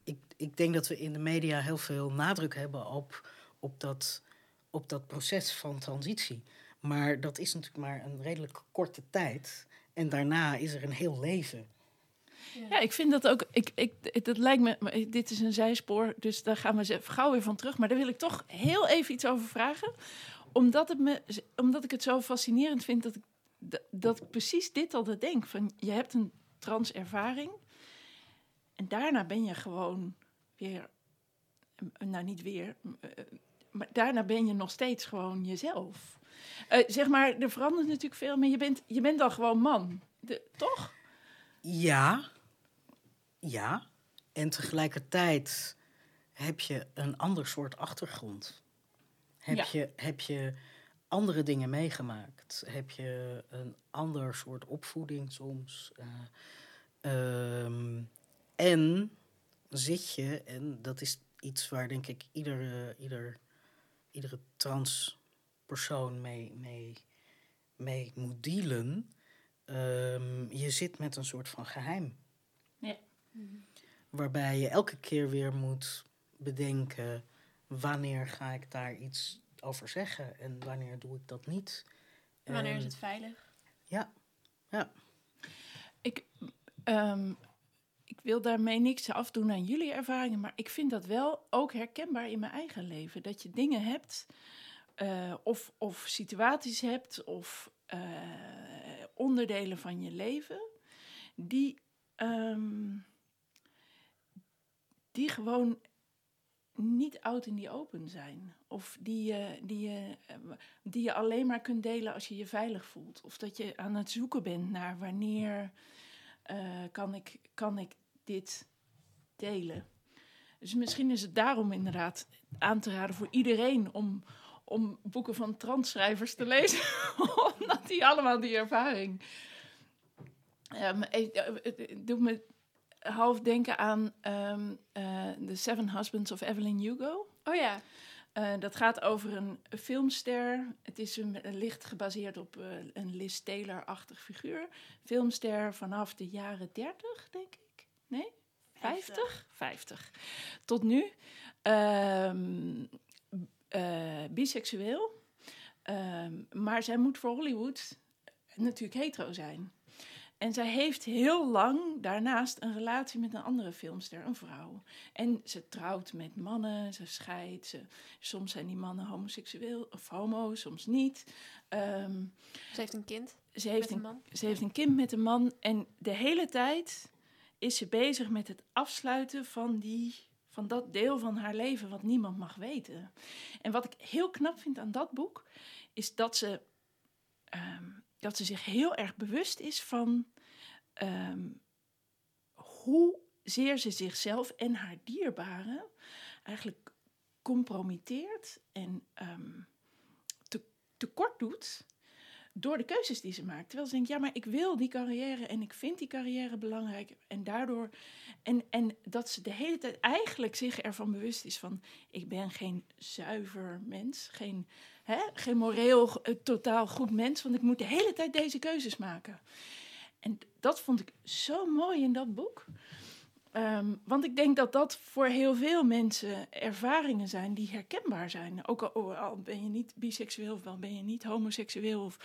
ik, ik denk dat we in de media heel veel nadruk hebben op, op, dat, op dat proces van transitie. Maar dat is natuurlijk maar een redelijk korte tijd. En daarna is er een heel leven. Ja, ik vind dat ook. Ik, ik, dat lijkt me. Dit is een zijspoor, dus daar gaan we gauw weer van terug. Maar daar wil ik toch heel even iets over vragen. Omdat, het me, omdat ik het zo fascinerend vind dat ik, dat, precies dit altijd denk. Van, je hebt een transervaring. En daarna ben je gewoon weer. eh, Nou, niet weer. eh, Maar daarna ben je nog steeds gewoon jezelf. Eh, zeg maar, er verandert natuurlijk veel, maar je bent, je bent dan gewoon man. De, toch? Ja, ja. En tegelijkertijd heb je een ander soort achtergrond. Heb, Ja. je, heb je andere dingen meegemaakt? Heb je een ander soort opvoeding soms? Eh, ehm, en zit je, en dat is iets waar denk ik iedere, ieder, iedere transpersoon mee, mee, mee moet dealen. Ehm, je zit met een soort van geheim. Ja. Waarbij je elke keer weer moet bedenken: wanneer ga ik daar iets over zeggen en wanneer doe ik dat niet? Wanneer is het veilig? Ja, ja. Ik, ehm, ik wil daarmee niks afdoen aan jullie ervaringen, maar ik vind dat wel ook herkenbaar in mijn eigen leven. Dat je dingen hebt, eh, of, of situaties hebt, of eh, onderdelen van je leven, die, ehm, die gewoon niet out in die open zijn. Of die je, die, je, die je alleen maar kunt delen als je je veilig voelt. Of dat je aan het zoeken bent naar wanneer eh, kan, ik, kan ik dit delen. Dus misschien is het daarom inderdaad aan te raden voor iedereen om, om boeken van transschrijvers te lezen. Omdat die allemaal die ervaring. Eh, het doet me half denken aan eh, The Seven Husbands of Evelyn Hugo. Oh ja. Eh, dat gaat over een filmster. Het is een, licht gebaseerd op een Liz Taylor-achtig figuur. Filmster vanaf de jaren 30, denk ik. Nee? 50? 50. Tot nu. Ehm, eh, biseksueel. Ehm, maar zij moet voor Hollywood natuurlijk hetero zijn. En zij heeft heel lang daarnaast een relatie met een andere filmster, een vrouw. En ze trouwt met mannen, ze scheidt. Ze, soms zijn die mannen homoseksueel of homo, soms niet. Ehm, Ze heeft een kind ze, heeft met een een, man. ze heeft een kind met een man. En de hele tijd is ze bezig met het afsluiten van, die, van dat deel van haar leven wat niemand mag weten. En wat ik heel knap vind aan dat boek, is dat ze, ehm, dat ze zich heel erg bewust is van ehm, hoe zeer ze zichzelf en haar dierbaren eigenlijk compromitteert en ehm, te, tekort doet door de keuzes die ze maakt. Terwijl ze denkt, ja, maar ik wil die carrière en ik vind die carrière belangrijk. En daardoor, en, en dat ze de hele tijd eigenlijk zich ervan bewust is van, ik ben geen zuiver mens, geen, hè, geen moreel eh, totaal goed mens, want ik moet de hele tijd deze keuzes maken. En dat vond ik zo mooi in dat boek. Ehm, want ik denk dat dat voor heel veel mensen ervaringen zijn die herkenbaar zijn. Ook al, al ben je niet biseksueel of al ben je niet homoseksueel. Of,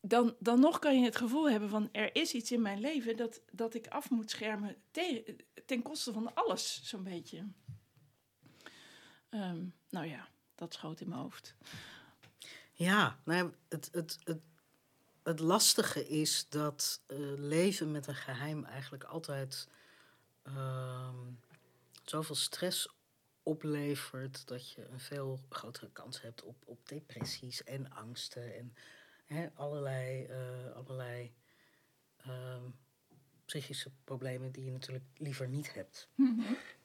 dan, dan nog kan je het gevoel hebben van er is iets in mijn leven dat, dat ik af moet schermen te- ten koste van alles, zo'n beetje. Ehm, nou ja, dat schoot in mijn hoofd. Ja, nou, het, het, het, het lastige is dat eh, leven met een geheim eigenlijk altijd ehm, zoveel stress oplevert dat je een veel grotere kans hebt op, op depressies en angsten en hè, allerlei, eh, allerlei ehm, psychische problemen die je natuurlijk liever niet hebt.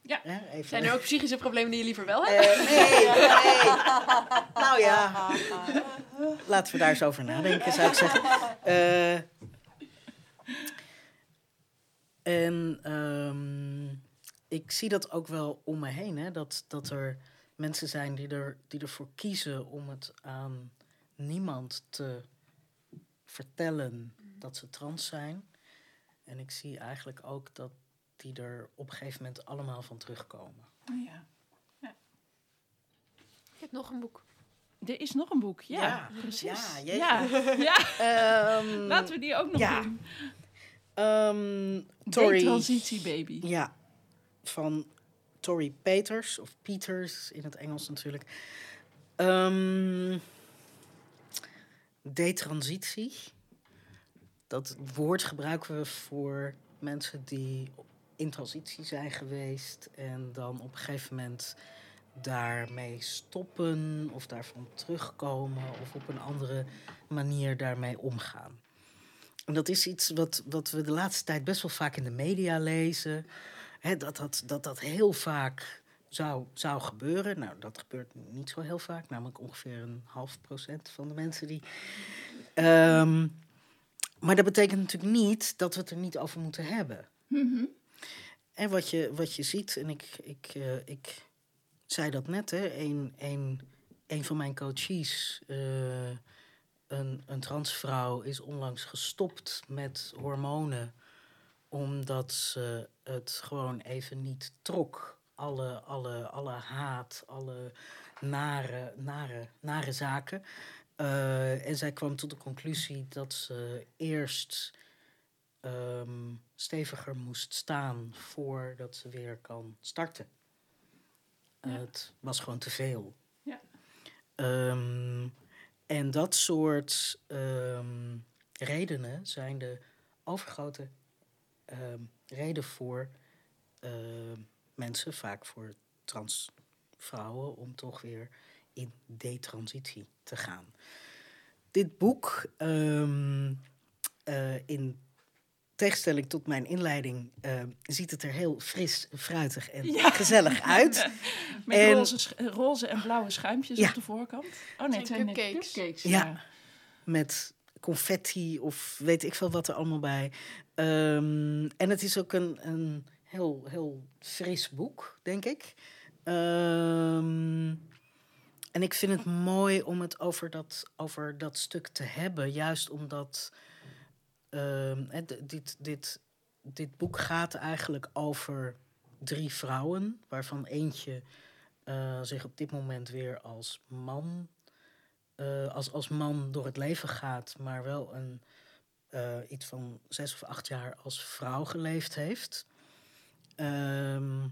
Ja. Hè, even- Zijn er ook psychische problemen die je liever wel hebt? Eh, nee, nee. Nou ja, laten we daar eens over nadenken, zou ik zeggen. Eh, en ehm, ik zie dat ook wel om me heen, hè, dat, dat er mensen zijn die, er, die ervoor kiezen om het aan niemand te vertellen dat ze trans zijn. En ik zie eigenlijk ook dat die er op een gegeven moment allemaal van terugkomen. Oh ja. Ik heb nog een boek. er is nog een boek. Ja, Ja. precies. Ja, ja, ja. Ehm, laten we die ook nog ja. doen. ehm, Tori. Transitie baby. Ja, van Tori Peters, of Peters in het Engels natuurlijk. Ehm detransitie. Dat woord gebruiken we voor mensen die in transitie zijn geweest en dan op een gegeven moment daarmee stoppen of daarvan terugkomen of op een andere manier daarmee omgaan. En dat is iets wat, wat we de laatste tijd best wel vaak in de media lezen. Dat, dat, dat dat heel vaak zou, zou gebeuren. Nou, dat gebeurt niet zo heel vaak. Namelijk ongeveer een half procent van de mensen die... Ehm, maar dat betekent natuurlijk niet dat we het er niet over moeten hebben. En wat je, wat je ziet, en ik, ik, eh, ik zei dat net, hè, een, een, een van mijn coaches, eh, een, een transvrouw, is onlangs gestopt met hormonen omdat ze het gewoon even niet trok. Alle, alle, alle haat, alle nare, nare, nare zaken. Eh, en zij kwam tot de conclusie dat ze eerst ehm, steviger moest staan voordat ze weer kan starten. Ja. Het was gewoon te veel. Ja. Ehm, en dat soort ehm, redenen zijn de overgrote reden voor mensen, vaak voor transvrouwen, om toch weer in detransitie te gaan. Dit boek, ehm, eh, in tegenstelling tot mijn inleiding, ehm, ziet het er heel fris, fruitig en Ja. gezellig uit. Met En- roze, roze en blauwe schuimpjes Ja. op de voorkant. Oh nee, het zijn cupcakes. cupcakes. Ja. ja. met confetti of weet ik veel wat er allemaal bij. Ehm, en het is ook een, een heel, heel fris boek, denk ik. Ehm, en ik vind het mooi om het over dat, over dat stuk te hebben, juist omdat ehm, dit, dit, dit boek gaat eigenlijk over drie vrouwen, waarvan eentje eh, zich op dit moment weer als man eh, als, als man door het leven gaat, maar wel een, eh, iets van zes of acht jaar als vrouw geleefd heeft. Ehm,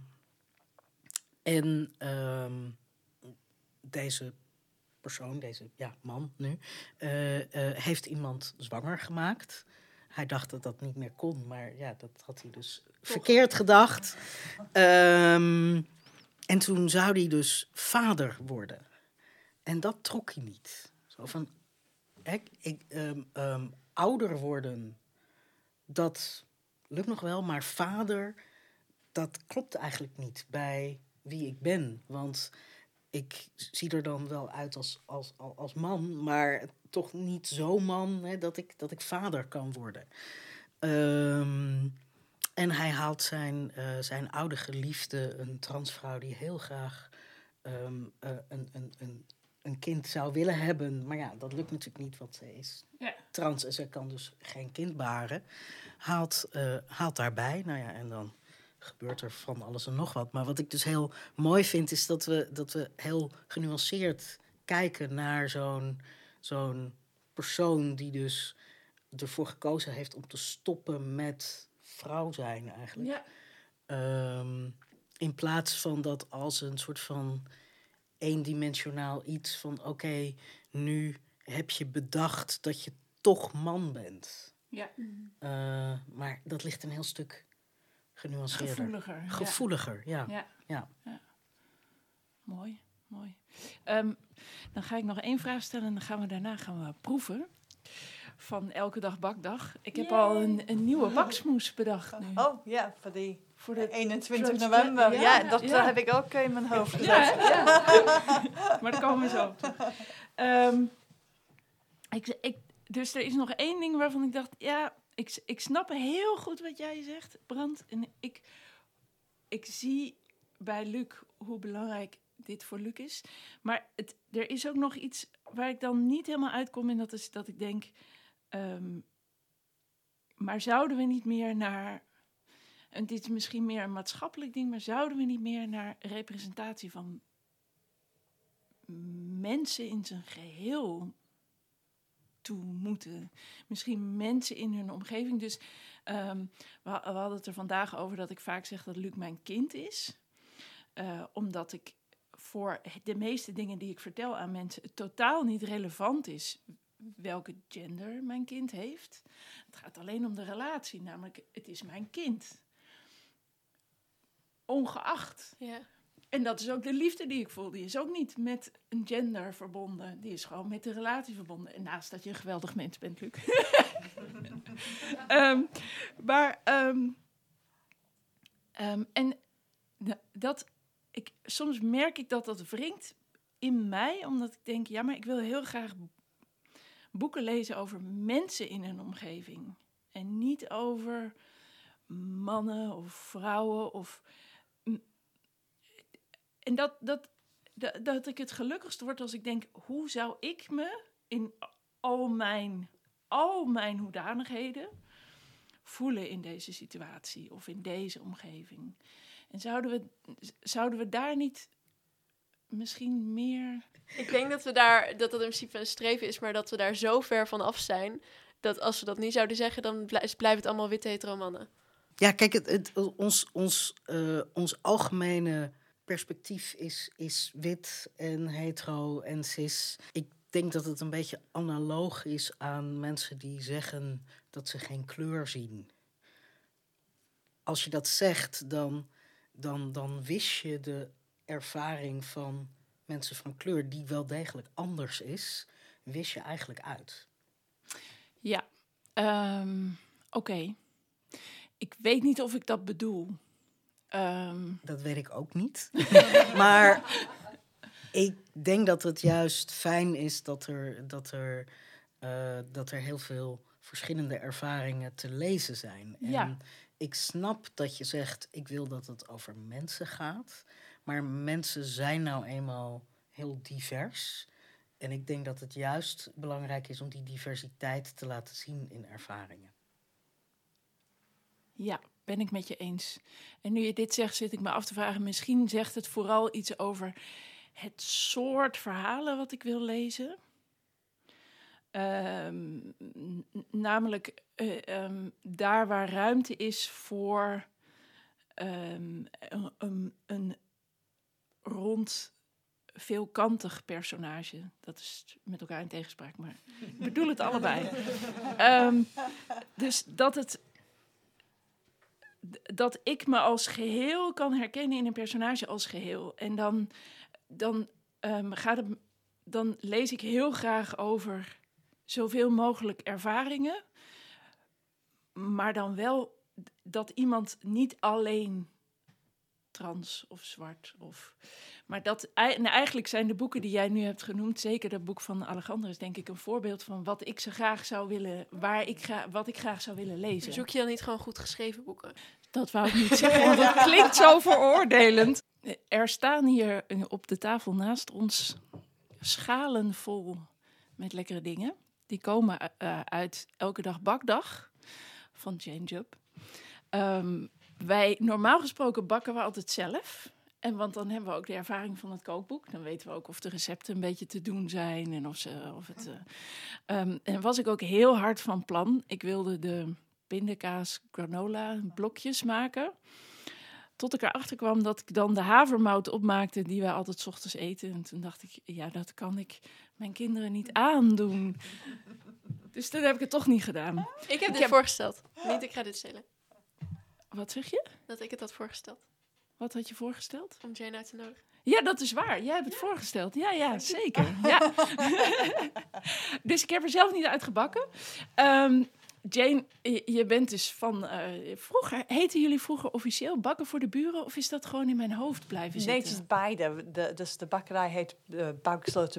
en ehm, deze persoon, deze ja, man nu, eh, eh, heeft iemand zwanger gemaakt. Hij dacht dat dat niet meer kon, maar ja, dat had hij dus verkeerd gedacht. Ehm, en toen zou hij dus vader worden. En dat trok hij niet. Zo van, hè, ik, ehm, ehm, ouder worden, dat lukt nog wel, maar vader, dat klopt eigenlijk niet bij wie ik ben. Want ik zie er dan wel uit als, als, als, man, maar toch niet zo man hè, dat, ik, dat ik vader kan worden. Ehm, en hij haalt zijn, eh, zijn oude geliefde, een transvrouw die heel graag ehm, eh, een, een, een, een kind zou willen hebben. Maar ja, dat lukt natuurlijk niet, want ze is Ja. trans en ze kan dus geen kind baren. Haalt, eh, haalt daarbij, nou ja, en dan gebeurt er van alles en nog wat. Maar wat ik dus heel mooi vind, is dat we, dat we heel genuanceerd kijken naar zo'n zo'n persoon die dus ervoor gekozen heeft om te stoppen met vrouw zijn eigenlijk. Ja. Ehm, in plaats van dat als een soort van eendimensionaal iets van oké, nu heb je bedacht dat je toch man bent. Ja. Eh, maar dat ligt een heel stuk genuanceerder. Gevoeliger. ja. Gevoeliger, ja. Ja. Ja. Mooi, mooi. Ehm, dan ga ik nog één vraag stellen en dan gaan we daarna gaan we proeven. Van elke dag bakdag. Ik heb al een, een nieuwe baksmoes bedacht nu. Oh ja, voor die Voor de 21 Trans- november. ja, Ja, dat ja. eh, heb ik ook in mijn hoofd gezet. Ja, maar daar komen we zo op. Ehm, ik, ik, dus er is nog één ding waarvan ik dacht, ja, ik, ik snap heel goed wat jij zegt, Brand. En ik, ik zie bij Luc hoe belangrijk dit voor Luc is. Maar het, er is ook nog iets waar ik dan niet helemaal uitkom. En dat is dat ik denk, ehm, maar zouden we niet meer naar en dit is misschien meer een maatschappelijk ding, maar zouden we niet meer naar representatie van mensen in zijn geheel toe moeten. Misschien mensen in hun omgeving. Dus ehm, we, hadden het er vandaag over dat ik vaak zeg dat Luc mijn kind is. Uh, omdat ik voor de meeste dingen die ik vertel aan mensen totaal niet relevant is welke gender mijn kind heeft. Het gaat alleen om de relatie, namelijk het is mijn kind. Ongeacht. Ja. En dat is ook de liefde die ik voel. Die is ook niet met een gender verbonden. Die is gewoon met de relatie verbonden. En naast dat je een geweldig mens bent, Luc. um, maar, um, um, en dat, ik, soms merk ik dat dat wringt in mij, omdat ik denk, ja, maar ik wil heel graag boeken lezen over mensen in een omgeving. En niet over mannen of vrouwen of en dat, dat, dat, dat ik het gelukkigst word als ik denk, hoe zou ik me in al mijn, al mijn hoedanigheden voelen in deze situatie of in deze omgeving? En zouden we, zouden we daar niet misschien meer. Ik denk dat we daar, dat dat in principe een streven is, maar dat we daar zo ver van af zijn. Dat als we dat niet zouden zeggen, dan blijft het allemaal witte hetero mannen. Ja, kijk, het, het, ons, ons, uh, ons algemene perspectief is, is wit en hetero en cis. Ik denk dat het een beetje analoog is aan mensen die zeggen dat ze geen kleur zien. Als je dat zegt, dan, dan, dan wist je de ervaring van mensen van kleur, die wel degelijk anders is, wist je eigenlijk uit. Ja, um, oké. Ik weet niet of ik dat bedoel. Um... Dat weet ik ook niet. maar ik denk dat het juist fijn is dat er, dat er, uh, dat er heel veel verschillende ervaringen te lezen zijn. En ja. ik snap dat je zegt, ik wil dat het over mensen gaat. Maar mensen zijn nou eenmaal heel divers. En ik denk dat het juist belangrijk is om die diversiteit te laten zien in ervaringen. Ja, ben ik met je eens. En nu je dit zegt, zit ik me af te vragen, misschien zegt het vooral iets over het soort verhalen wat ik wil lezen. Um, namelijk uh, um, daar waar ruimte is voor um, een, een, een, rond veelkantig personage. Dat is met elkaar in tegenspraak, maar ik bedoel het allebei. dus dat het dat ik me als geheel kan herkennen in een personage als geheel. En dan, dan, um, dan lees ik heel graag over zoveel mogelijk ervaringen. Maar dan wel dat iemand niet alleen trans of zwart of maar dat, en eigenlijk zijn de boeken die jij nu hebt genoemd, zeker dat boek van Alejandro, is denk ik een voorbeeld van wat ik ze graag zou willen, waar ik ga, wat ik graag zou willen lezen. Zoek je dan niet gewoon goed geschreven boeken? Dat wou ik niet zeggen, want dat klinkt zo veroordelend. Er staan hier op de tafel naast ons schalen vol met lekkere dingen. Die komen uh, uit Elke Dag Bakdag van Jane Jubb. Um, wij, normaal gesproken bakken we altijd zelf. En want dan hebben we ook de ervaring van het kookboek. Dan weten we ook of de recepten een beetje te doen zijn en of, ze, of het. Uh, um, en was ik ook heel hard van plan. Ik wilde de pindakaas granola blokjes maken. Tot ik erachter kwam dat ik dan de havermout opmaakte die wij altijd s ochtends eten. En toen dacht ik, ja, dat kan ik mijn kinderen niet aandoen. Dus toen heb ik het toch niet gedaan. Ik heb ik dit heb... voorgesteld. Niet, ik ga dit stellen. Wat zeg je? Dat ik het had voorgesteld. Wat had je voorgesteld? Om Jane uit te nodigen. Ja, dat is waar. Jij hebt het voorgesteld. Ja, ja, zeker. Ja. dus ik heb er zelf niet uitgebakken. Um, Jane, je bent dus van. Uh, vroeger, heten jullie vroeger officieel bakken voor de buren? Of is dat gewoon in mijn hoofd blijven zitten? Nee, het is beide. De, dus de bakkerij heet uh,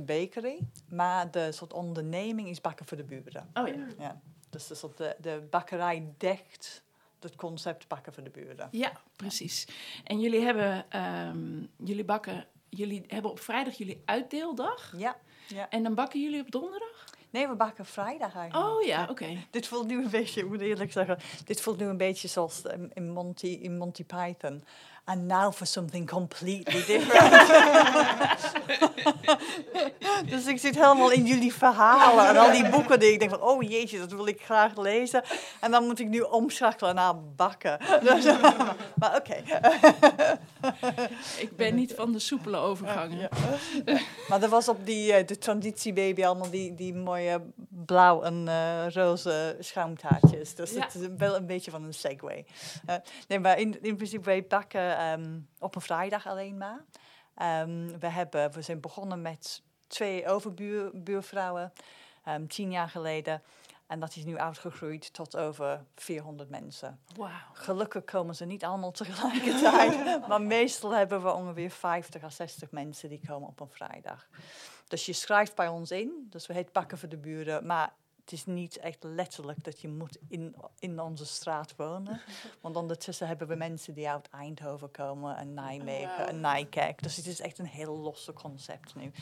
Bakery. Maar de soort onderneming is bakken voor de buren. Oh ja. ja. Dus de, soort de, de bakkerij dekt het concept bakken voor de buren. Ja, precies. En jullie hebben, um, jullie bakken, jullie hebben op vrijdag jullie uitdeeldag. Ja. ja. En dan bakken jullie op donderdag? Nee, we bakken vrijdag eigenlijk. Oh ja, oké. Dit voelt nu een beetje, ik moet eerlijk zeggen, dit voelt nu een beetje zoals in Monty, in Monty Python. And now for something completely different. dus ik zit helemaal in jullie verhalen en al die boeken die ik denk van, oh jeetje, dat wil ik graag lezen. En dan moet ik nu omschakelen naar bakken. Dus, maar oké. Ik ben niet van de soepele overgangen. Maar er was op die, uh, de transitiebaby allemaal die, die mooie blauw en uh, roze schuimtaartjes. Dus Ja. het is wel een beetje van een segue. Eh, nee, maar in, in principe, wij bakken ehm, op een vrijdag alleen maar. Ehm, we, hebben, we zijn begonnen met twee overbuurvrouwen, ehm, tien jaar geleden. En dat is nu uitgegroeid tot over 400 mensen. Gelukkig komen ze niet allemaal tegelijkertijd. maar meestal hebben we ongeveer 50 à 60 mensen die komen op een vrijdag. Dus je schrijft bij ons in. Dus we heet Bakken voor de Buren. Maar het is niet echt letterlijk dat je moet in, in onze straat wonen. Want ondertussen hebben we mensen die uit Eindhoven komen en Nijmegen en Nijkerk. Dus het is echt een heel losse concept nu. Ik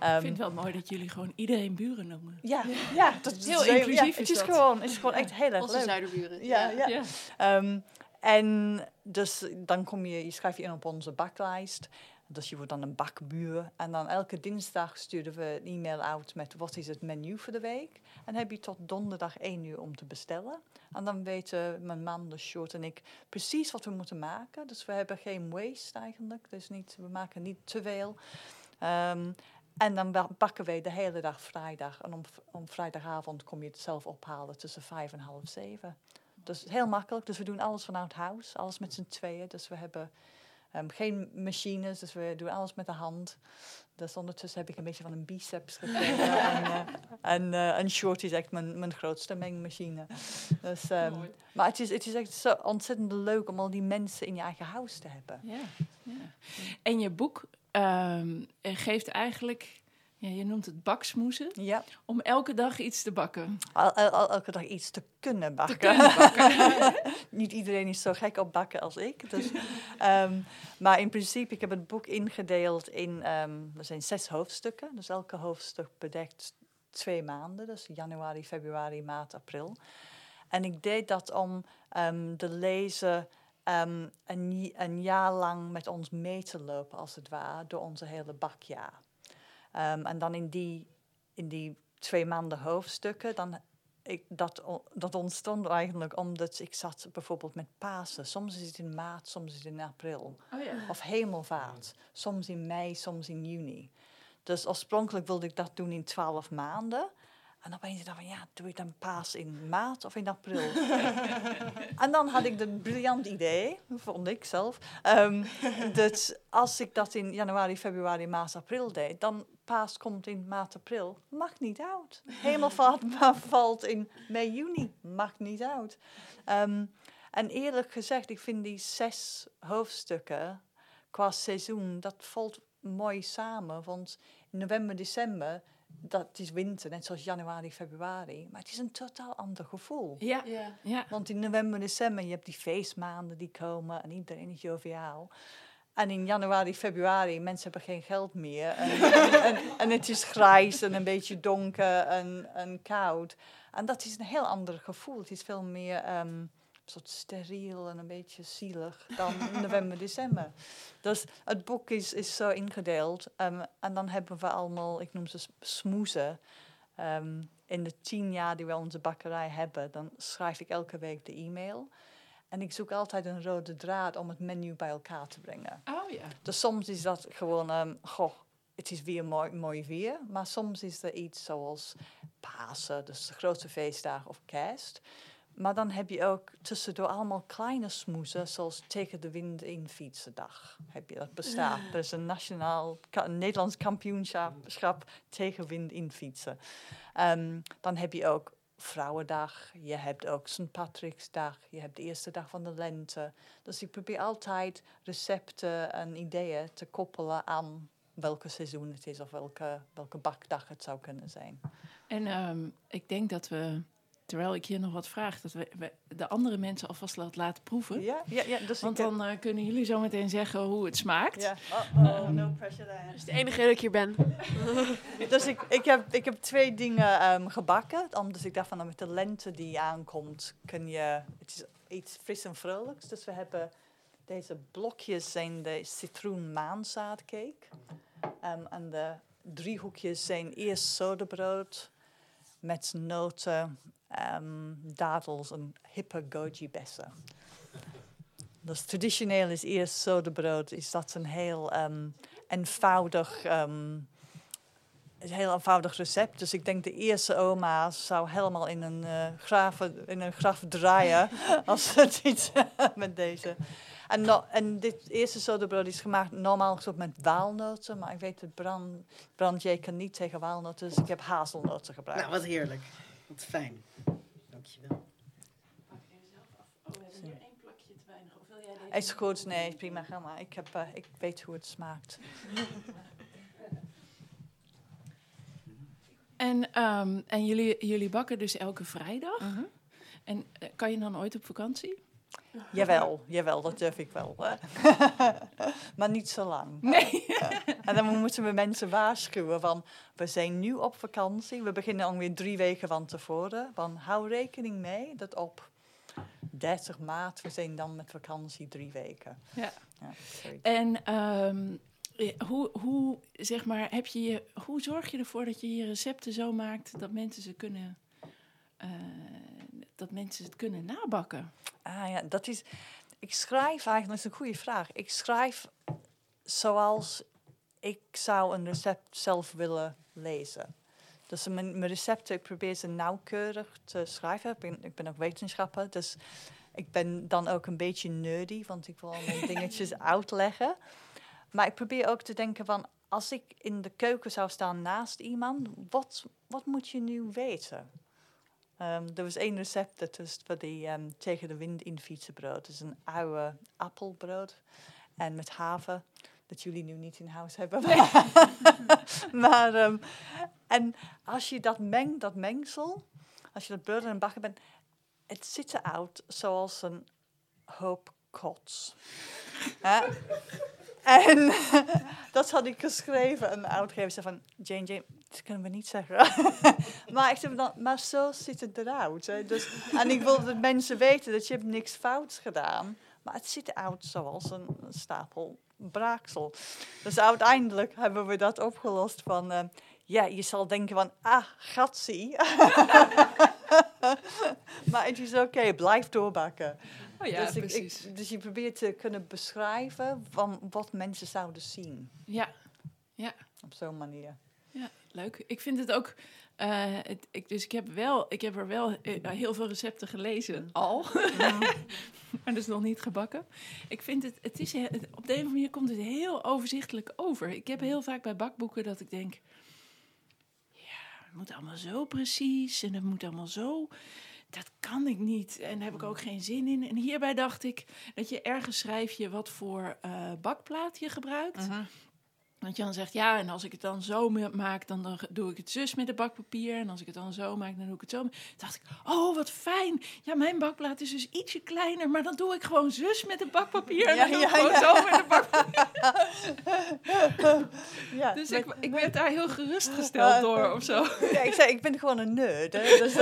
Ehm, vind het wel mooi dat jullie gewoon iedereen buren noemen. ja, ja, dat is Heel ja, inclusief het is is dat. gewoon, het is gewoon echt heel erg Onze leuk. zuiderburen. Ja, ja. Ja. Ehm, en dus dan kom je, je schrijf je in op onze baklijst. Dus je wordt dan een bakbuur. En dan elke dinsdag sturen we een e-mail uit met wat is het menu voor de week. En heb je tot donderdag 1 uur om te bestellen. En dan weten mijn man, de short en ik precies wat we moeten maken. Dus we hebben geen waste eigenlijk. Dus niet, we maken niet te veel. Ehm, en dan ba- bakken wij de hele dag vrijdag. En om, om vrijdagavond kom je het zelf ophalen tussen vijf en half zeven. Dus heel makkelijk. Dus we doen alles vanuit huis. Alles met z'n tweeën. Dus we hebben ehm, geen machines. Dus we doen alles met de hand. Dus ondertussen heb ik een beetje van een biceps gekregen. en eh, en, eh, en Short is echt mijn, mijn grootste mengmachine. Dus, ehm, maar het is, het is echt zo ontzettend leuk om al die mensen in je eigen huis te hebben. Ja, ja. En je boek ehm, eh, geeft eigenlijk, ja, je noemt het baksmoezen, Ja, om elke dag iets te bakken. al, elke dag iets te kunnen bakken. kunnen bakken. Niet iedereen is zo gek op bakken als ik. Dus, ehm, maar in principe, ik heb het boek ingedeeld in, ehm, er zijn zes hoofdstukken. Dus elke hoofdstuk bedekt twee maanden. Dus januari, februari, maart, april. En ik deed dat om ehm, de lezer een, een jaar lang met ons mee te lopen, als het ware, door onze hele bakjaar. Ehm, en dan in die, in die twee maanden hoofdstukken, dan ik, dat, dat ontstond eigenlijk omdat ik zat bijvoorbeeld met Pasen. Soms is het in maart, soms is het in april. Oh ja. Of hemelvaart. Soms in mei, soms in juni. Dus oorspronkelijk wilde ik dat doen in twaalf maanden. En opeens dacht ik van, ja, doe ik dan paas in maart of in april? en dan had ik het briljant idee, vond ik zelf, ehm, dat als ik dat in januari, februari, maart, april deed, dan paas komt in maart, april, mag niet uit. Hemelvaart valt in mei, juni, mag niet uit. Ehm, en eerlijk gezegd, ik vind die zes hoofdstukken qua seizoen, dat valt mooi samen. Want november, december, dat is winter, net zoals januari, februari. Maar het is een totaal ander gevoel. Ja, Ja. ja. Want in november, december, je hebt die feestmaanden die komen en iedereen is joviaal. En in januari, februari, mensen hebben geen geld meer. En, en, en het is grijs en een beetje donker en, en koud. En dat is een heel ander gevoel. Het is veel meer ehm, soort steriel en een beetje zielig dan november, december. Dus het boek is, is zo ingedeeld. ehm, en dan hebben we allemaal, ik noem ze smoezen. Ehm, in de tien jaar die we onze bakkerij hebben, dan schrijf ik elke week de e-mail. En ik zoek altijd een rode draad om het menu bij elkaar te brengen. Oh ja. Dus soms is dat gewoon, ehm, goh, het is weer mooi, mooi weer. Maar soms is er iets zoals Pasen, dus de grote feestdag of kerst. Maar dan heb je ook tussendoor allemaal kleine smoezen, zoals tegen de wind in fietsendag. Heb je dat bestaat. Er is een nationaal, ka- een Nederlands kampioenschap tegen wind in fietsen. Ehm, dan heb je ook Vrouwendag, je hebt ook St. Patricksdag, je hebt de eerste dag van de lente. Dus ik probeer altijd recepten en ideeën te koppelen aan welke seizoen het is of welke, welke bakdag het zou kunnen zijn. En ehm, ik denk dat we, terwijl ik hier nog wat vraag, dat we, we de andere mensen alvast laten, laten proeven. Ja, ja, ja. Dus Want dan eh, kunnen jullie zo meteen zeggen hoe het smaakt. Ja. Oh, oh, no pressure there. Dat is de enige reden dat ik hier ben. Dus ik, ik, heb, ik heb twee dingen ehm, gebakken. Omdat ik dacht van nou, met de lente die aankomt, kun je. Het is iets fris en vrolijks. Dus we hebben Deze blokjes zijn de citroenmaanzaadcake. Um, en de driehoekjes zijn eerst sodabrood met noten, um, dadels en hippe goji-bessen. Dus traditioneel is eerst sodabrood, is dat een heel um, eenvoudig, um, een heel eenvoudig recept. Dus ik denk de eerste oma zou helemaal in een, uh, graven, in een graf draaien als ze iets met deze. En, no, en dit eerste sodabrood is gemaakt normaal met walnoten, maar ik weet het brand, brandje kan niet tegen walnoten, dus ik heb hazelnoten gebruikt. Nou, wat heerlijk. Wat fijn. Dankjewel. Is goed, nee, prima, ga maar. Ik, heb, uh, ik weet hoe het smaakt. en um, en jullie, jullie bakken dus elke vrijdag. Uh -huh. En uh, kan je dan ooit op vakantie? Jawel, jawel, dat durf ik wel. maar niet zo lang. Nee. en dan moeten we mensen waarschuwen van, we zijn nu op vakantie. We beginnen ongeveer drie weken van tevoren. Van, hou rekening mee dat op 30 maart, we zijn dan met vakantie drie weken. Ja. ja en um, hoe, hoe, zeg maar, heb je je, hoe zorg je ervoor dat je je recepten zo maakt dat mensen ze kunnen... Uh, dat mensen het kunnen nabakken? Ah ja, dat is. Ik schrijf eigenlijk, dat is een goede vraag. Ik schrijf zoals ik zou een recept zelf willen lezen. Dus mijn, mijn recepten, ik probeer ze nauwkeurig te schrijven. Ik ben, ik ben ook wetenschapper, dus ik ben dan ook een beetje nerdy, want ik wil al mijn dingetjes uitleggen. Maar ik probeer ook te denken van, als ik in de keuken zou staan naast iemand, wat, wat moet je nu weten? Um, er was één recept, dat is voor die um, tegen de wind in fietsenbrood. Is een oude appelbrood en met haven, dat jullie nu niet in huis hebben. maar, um, en als je dat mengt, dat mengsel, als je dat brood aan het bakken bent, het ziet eruit zoals een hoop kots. En dat had ik geschreven. En de uitgever zei van, Jane, Jane, dat kunnen we niet zeggen. maar ik zei maar zo ziet het eruit. Dus, en ik wil dat mensen weten dat je hebt niks fouts gedaan. Maar het ziet eruit zoals een, een stapel braaksel. Dus uiteindelijk hebben we dat opgelost van... Uh, ja, je zal denken van, ah, gatsie. maar het is oké, blijf doorbakken. Oh ja, dus, precies. Ik, dus je probeert te kunnen beschrijven van wat mensen zouden zien. Ja, ja. Op zo'n manier. Ja, leuk. Ik vind het ook. Uh, het, ik, dus ik heb, wel, ik heb er wel uh, heel veel recepten gelezen al, maar dus nog niet gebakken. Ik vind het, het is, het, op de een of andere manier komt het heel overzichtelijk over. Ik heb heel vaak bij bakboeken dat ik denk, ja, het moet allemaal zo precies en het moet allemaal zo dat kan ik niet. En daar heb ik ook geen zin in. En hierbij dacht ik dat je ergens schrijf je wat voor uh, bakplaat je gebruikt. Uh -huh. Dat je dan zegt, ja, en als ik het dan zo maak, dan, dan doe ik het zus met de bakpapier. En als ik het dan zo maak, dan doe ik het zo. Toen dacht ik, oh, wat fijn. Ja, mijn bakplaat is dus ietsje kleiner, maar dan doe ik gewoon zus met de bakpapier. En Ja, dan doe ja, ik gewoon ja. zo met de bakpapier. Dus ik, ik werd daar heel gerustgesteld door of zo. ja, ik zei, ik ben gewoon een nerd. Hè? Dus,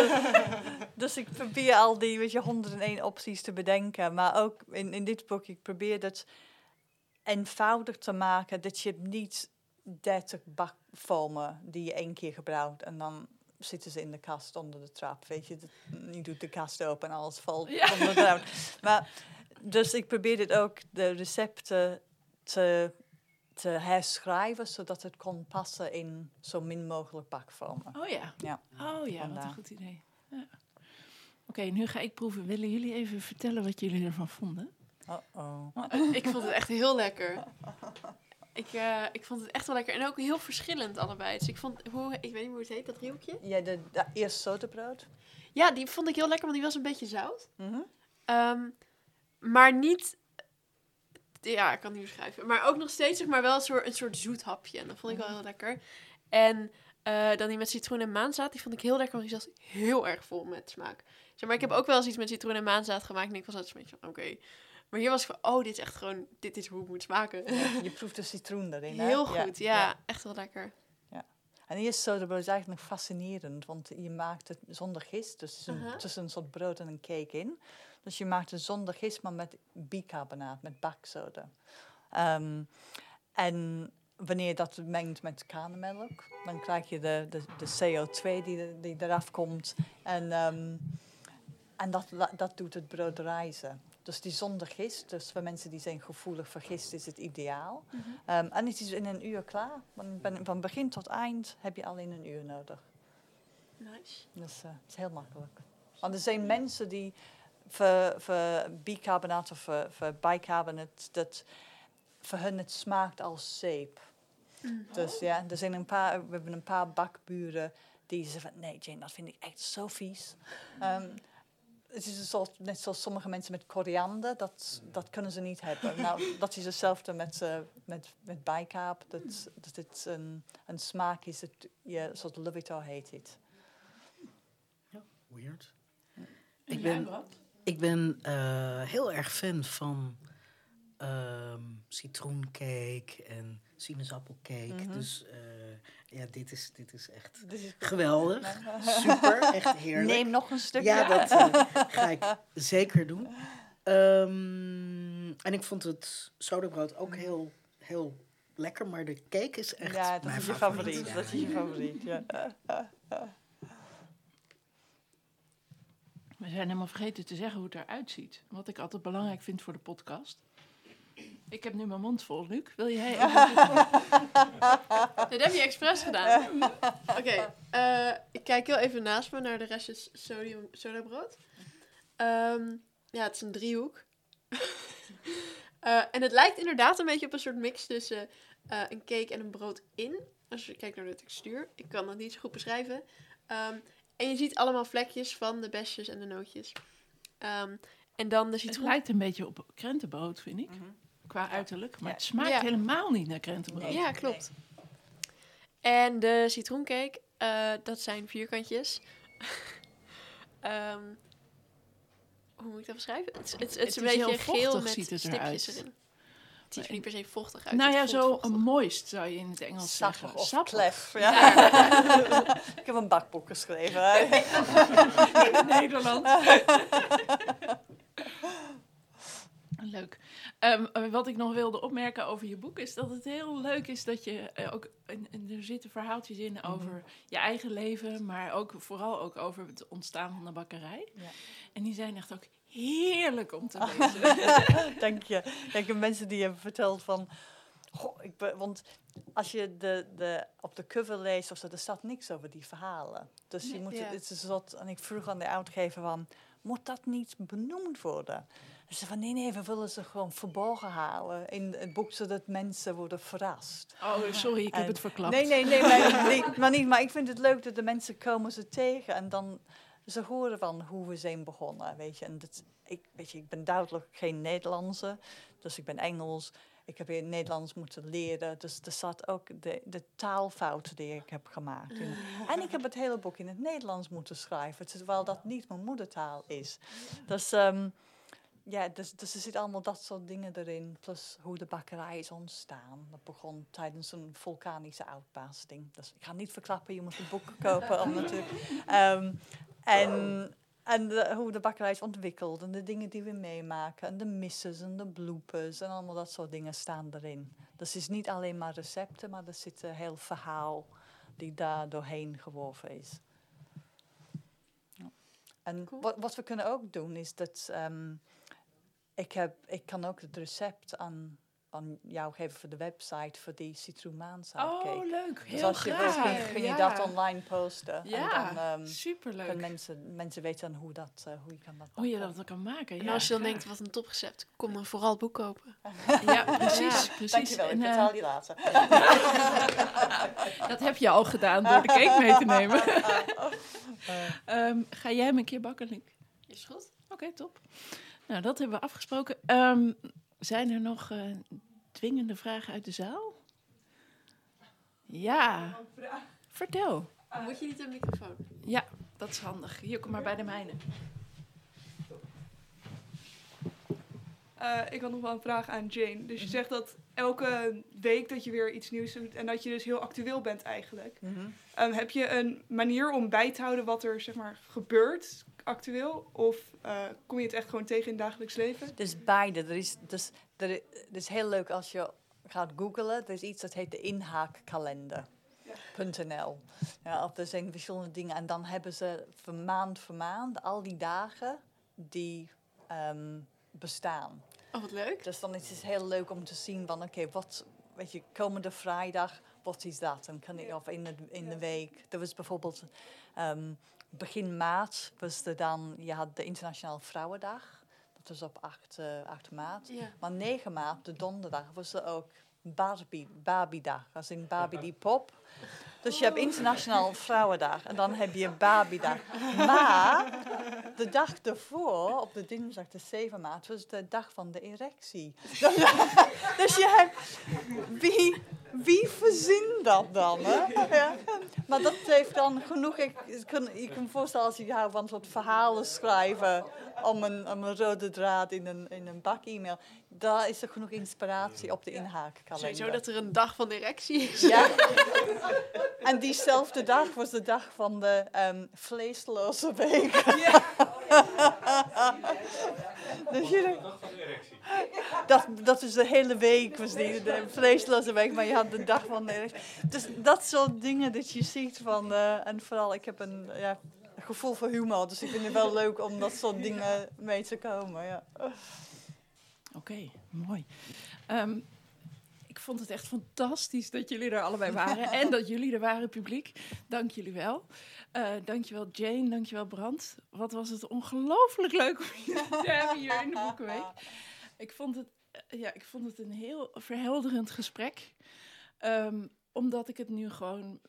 dus ik probeer al die, weet je, 101 opties te bedenken. Maar ook in, in dit boek, ik probeer het eenvoudig te maken. Dat je niet 30 bakvormen die je één keer gebruikt en dan zitten ze in de kast onder de trap. Weet je, je doet de kast open en alles valt Ja. onder de trap. Maar, dus ik probeer dit ook, de recepten te, te herschrijven, zodat het kon passen in zo min mogelijk bakvormen. Oh ja. Ja. Oh ja, wat een goed idee. Ja. Oké, nu ga ik proeven. Willen jullie even vertellen wat jullie ervan vonden? Uh-oh. Ik vond het echt heel lekker. Ik, eh, ik vond het echt wel lekker. En ook heel verschillend allebei. Dus ik vond, hoe, ik weet niet hoe het heet, dat driehoekje. Ja, de, de, eerst zotebrood. Ja, die vond ik heel lekker, want die was een beetje zout. Mhm. Ehm, maar niet... Ja, ik kan het niet beschrijven. Maar ook nog steeds zeg maar wel een soort, een soort zoet hapje. En dat vond ik wel heel lekker. En eh, dan die met citroen en maanzaad, die vond ik heel lekker. Want die zat heel erg vol met smaak. Zeg maar, ik heb ook wel eens iets met citroen en maanzaad gemaakt. En ik was altijd een beetje van, oké. Maar hier was ik van, oh, dit is echt gewoon... Dit is hoe het moet smaken. Je proeft de citroen erin. hè? Heel goed, ja, Echt heel lekker. En eerst soda is eigenlijk fascinerend, want je maakt het zonder gist. Dus is tussen een soort brood en een cake in. Dus je maakt het zonder gist, maar met bicarbonaat, met baksoda. Ehm, en wanneer je dat mengt met kanemelk, dan krijg je de, de, de CO2 die, die eraf komt. En, ehm, en dat, dat doet het brood rijzen. Dus die zonder gist, dus voor mensen die zijn gevoelig voor gist, is het ideaal. Ehm, en het is in een uur klaar. Van, van- begin tot eind heb je al in een uur nodig. Nice. Dus eh, het is heel makkelijk. Want er zijn mensen die voor, voor bicarbonaat of voor, voor bicarbonaat, dat voor hun het smaakt als zeep. Dus ja, er zijn een paar, we hebben een paar bakburen die zeggen van nee Jane, dat vind ik echt zo vies. Ehm, het is een soort, net zoals sommige mensen met koriander, dat, dat kunnen ze niet hebben. nou, dat is hetzelfde met, eh met, met bijkaap. Dat, dat het een, een smaak is, het, ja, een soort love it or hate it. Weird. En Ik ben, ik ben eh, heel erg fan van ehm, citroencake en sinaasappelcake. Mhm. Dus eh, ja, dit is, dit is echt Dit is geweldig. Super, echt heerlijk. Neem nog een stukje. Ja, dat eh, ga ik zeker doen. Ehm, en ik vond het sodabrood ook heel, heel lekker, maar de cake is echt ja, dat mijn is je favoriet. favoriet. ja. Dat is je favoriet, ja. We zijn helemaal vergeten te zeggen hoe het eruit ziet. Wat ik altijd belangrijk vind voor de podcast. Ik heb nu mijn mond vol, Luc. Wil jij even... Dit heb je expres gedaan. Oké, eh, ik kijk heel even naast me naar de restjes sodium sodabrood. Ehm ja, het is een driehoek. Eh, en het lijkt inderdaad een beetje op een soort mix tussen eh, een cake en een brood in. Als je kijkt naar de textuur. Ik kan dat niet zo goed beschrijven. Ehm, en je ziet allemaal vlekjes van de besjes en de nootjes. Ehm, en dan de Het lijkt een beetje op krentenbrood, vind ik. Mhm. Qua uiterlijk. Maar Ja. het smaakt Ja. helemaal niet naar krentenbrood. Nee. Ja, klopt. En de citroencake, eh, dat zijn vierkantjes. Ehm, hoe moet ik dat beschrijven? Het, is- het, is- het is een is beetje heel geel vochtig, met ziet het stipjes eruit. erin. Het ziet er niet per se vochtig uit. Nou ja, zo vochtig. moist zou je in het Engels Sappig zeggen. of Sappig. klef. Ja. ik heb een bakboek geschreven. Nederland. Leuk. Ehm, eh, wat ik nog wilde opmerken over je boek is dat het heel leuk is dat je eh, ook. En, en er zitten verhaaltjes in Mhm. over je eigen leven, maar ook vooral ook over het ontstaan van de bakkerij. Ja. En die zijn echt ook heerlijk om te lezen. Dank je. Heb mensen die hebben verteld van... Goh, ik want als je de, de, op de cover leest, of zo, er staat niks over die verhalen. Dus je Nee. moet, Ja. het is een soort, en ik vroeg aan de uitgever van, moet dat niet benoemd worden? Ze zei van, nee, nee, we willen ze gewoon verborgen halen in het boek, zodat mensen worden verrast. Oh, sorry, ik heb het verklapt. Nee, nee, nee, maar, nee, maar niet. Maar ik vind het leuk dat de mensen komen ze tegen en dan ze horen van hoe we zijn begonnen, weet je. En dat, ik, weet je, ik ben duidelijk geen Nederlandse, dus ik ben Engels. Ik heb in Nederlands moeten leren, dus er zat ook de, de taalfouten die ik heb gemaakt. in. En ik heb het hele boek in het Nederlands moeten schrijven, terwijl dat niet mijn moedertaal is. Dus ehm, ja, dus, dus er zitten allemaal dat soort dingen erin. Plus hoe de bakkerij is ontstaan. Dat begon tijdens een vulkanische uitbarsting. Dus ik ga niet verklappen, je moet het boek kopen. om natuurlijk. Ehm, en en de- hoe de bakkerij is ontwikkeld. En de dingen die we meemaken. En de misses en de bloepers. En allemaal dat soort dingen staan erin. Dus het is niet alleen maar recepten, maar er zit een heel verhaal die daar doorheen geworven is. En Cool. wat, wat we kunnen ook doen is dat ehm, ik, heb, ik kan ook het recept aan, aan jou geven voor de website voor die citroenmaanzaadcake. Oh, leuk. Heel dus als je graag. wilt, kun, je Ja. dat online posten. Ja, En dan ehm, superleuk. kunnen mensen, mensen weten dan hoe, dat, eh, hoe je kan dat Hoe je dat kan maken. En ja, als je dan denkt, wat een toprecept, kom dan vooral het boek kopen. Ja, precies. Ja, precies. Dankjewel, ik En, eh, betaal je later. dat heb je al gedaan door de cake mee te nemen. Ehm, ga jij hem een keer bakken, Luc? Is goed? Oké, top. Nou, dat hebben we afgesproken. Ehm, zijn er nog eh, dwingende vragen uit de zaal? Ja. Vertel. Moet je niet een microfoon? Ja, dat is handig. Hier, kom maar bij de mijne. eh, ik had nog wel een vraag aan Jane. Dus je zegt dat elke week dat je weer iets nieuws doet en dat je dus heel actueel bent eigenlijk. Mhm. Ehm, heb je een manier om bij te houden wat er zeg maar gebeurt actueel? Of eh, kom je het echt gewoon tegen in het dagelijks leven? Dus beide. Er is, dus, er, het is heel leuk als je gaat googlen. Er is iets dat heet de inhaakkalender.nl. Ja, of er zijn verschillende dingen. En dan hebben ze voor maand voor maand al die dagen die ehm, bestaan. Oh, wat leuk. Dus dan is het heel leuk om te zien van, oké, wat, weet je, komende vrijdag, wat is dat? Dan kan ik, of in de, in de week. Er was bijvoorbeeld ehm, begin maart, was er dan, je had de Internationale Vrouwendag. Dat was op 8, eh 8 maart. Ja. Maar 9 maart, de donderdag, was er ook Barbie, Barbie-dag. Als in Barbie die pop. Dus je hebt Internationaal Vrouwendag en dan heb je Barbie-dag. Maar de dag ervoor, op de dinsdag de 7 maart, was de dag van de erectie. dus je hebt... Wie, wie verzint dat dan? Hè? Ja. Maar dat heeft dan genoeg... Ik, ik kan, je kan me voorstellen als je houdt van soort verhalen schrijven... om een, om een rode draad in een, in een bak e-mail. Daar is er genoeg inspiratie op de inhaakkalender. Sowieso dat er een dag van erectie is. Ja. En diezelfde dag was de dag van de ehm, vleesloze week. dus je, dat, dat is de hele week, was die, de vleesloze week, maar je de dag van de. Dus dat soort dingen dat je ziet van, eh, en vooral ik heb een ja, gevoel voor humor, dus ik vind het wel leuk om dat soort dingen mee te komen. Ja. Oké, mooi. Ehm, ik vond het echt fantastisch dat jullie er allebei waren en dat jullie er waren, publiek. Dank jullie wel. Eh dankjewel Jane, dankjewel Brand. Wat was het ongelooflijk leuk om jullie te hebben hier in de Boekenweek. Ik vond het, eh, ja, ik vond het een heel verhelderend gesprek. Ehm, omdat ik het nu gewoon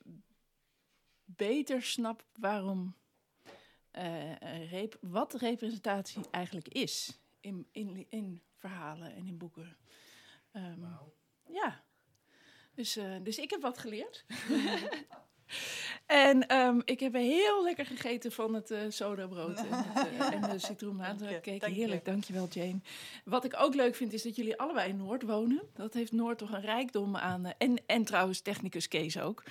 beter snap waarom, eh, rep- wat representatie eigenlijk is in, in, in verhalen en in boeken. Ehm, Ja. Dus, eh, dus ik heb wat geleerd. en ehm, ik heb heel lekker gegeten van het eh sodabrood en, het, eh, en de citroenmaat. Dank je, Kijk, dank je. heerlijk. Dankjewel, Jane. Wat ik ook leuk vind, is dat jullie allebei in Noord wonen. Dat heeft Noord toch een rijkdom aan... eh, en, en trouwens technicus Kees ook.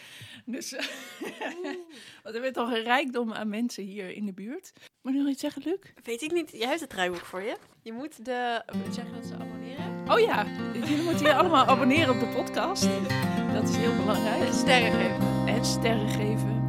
Dus eh, want er bent toch een rijkdom aan mensen hier in de buurt. Moet je nog iets zeggen, Luc? Weet ik niet. Jij hebt het draaiboek voor je. Je moet de... Zeg je dat ze abonneren? Oh ja, jullie moeten je allemaal abonneren op de podcast. Dat is heel belangrijk. En sterren geven. En sterren geven.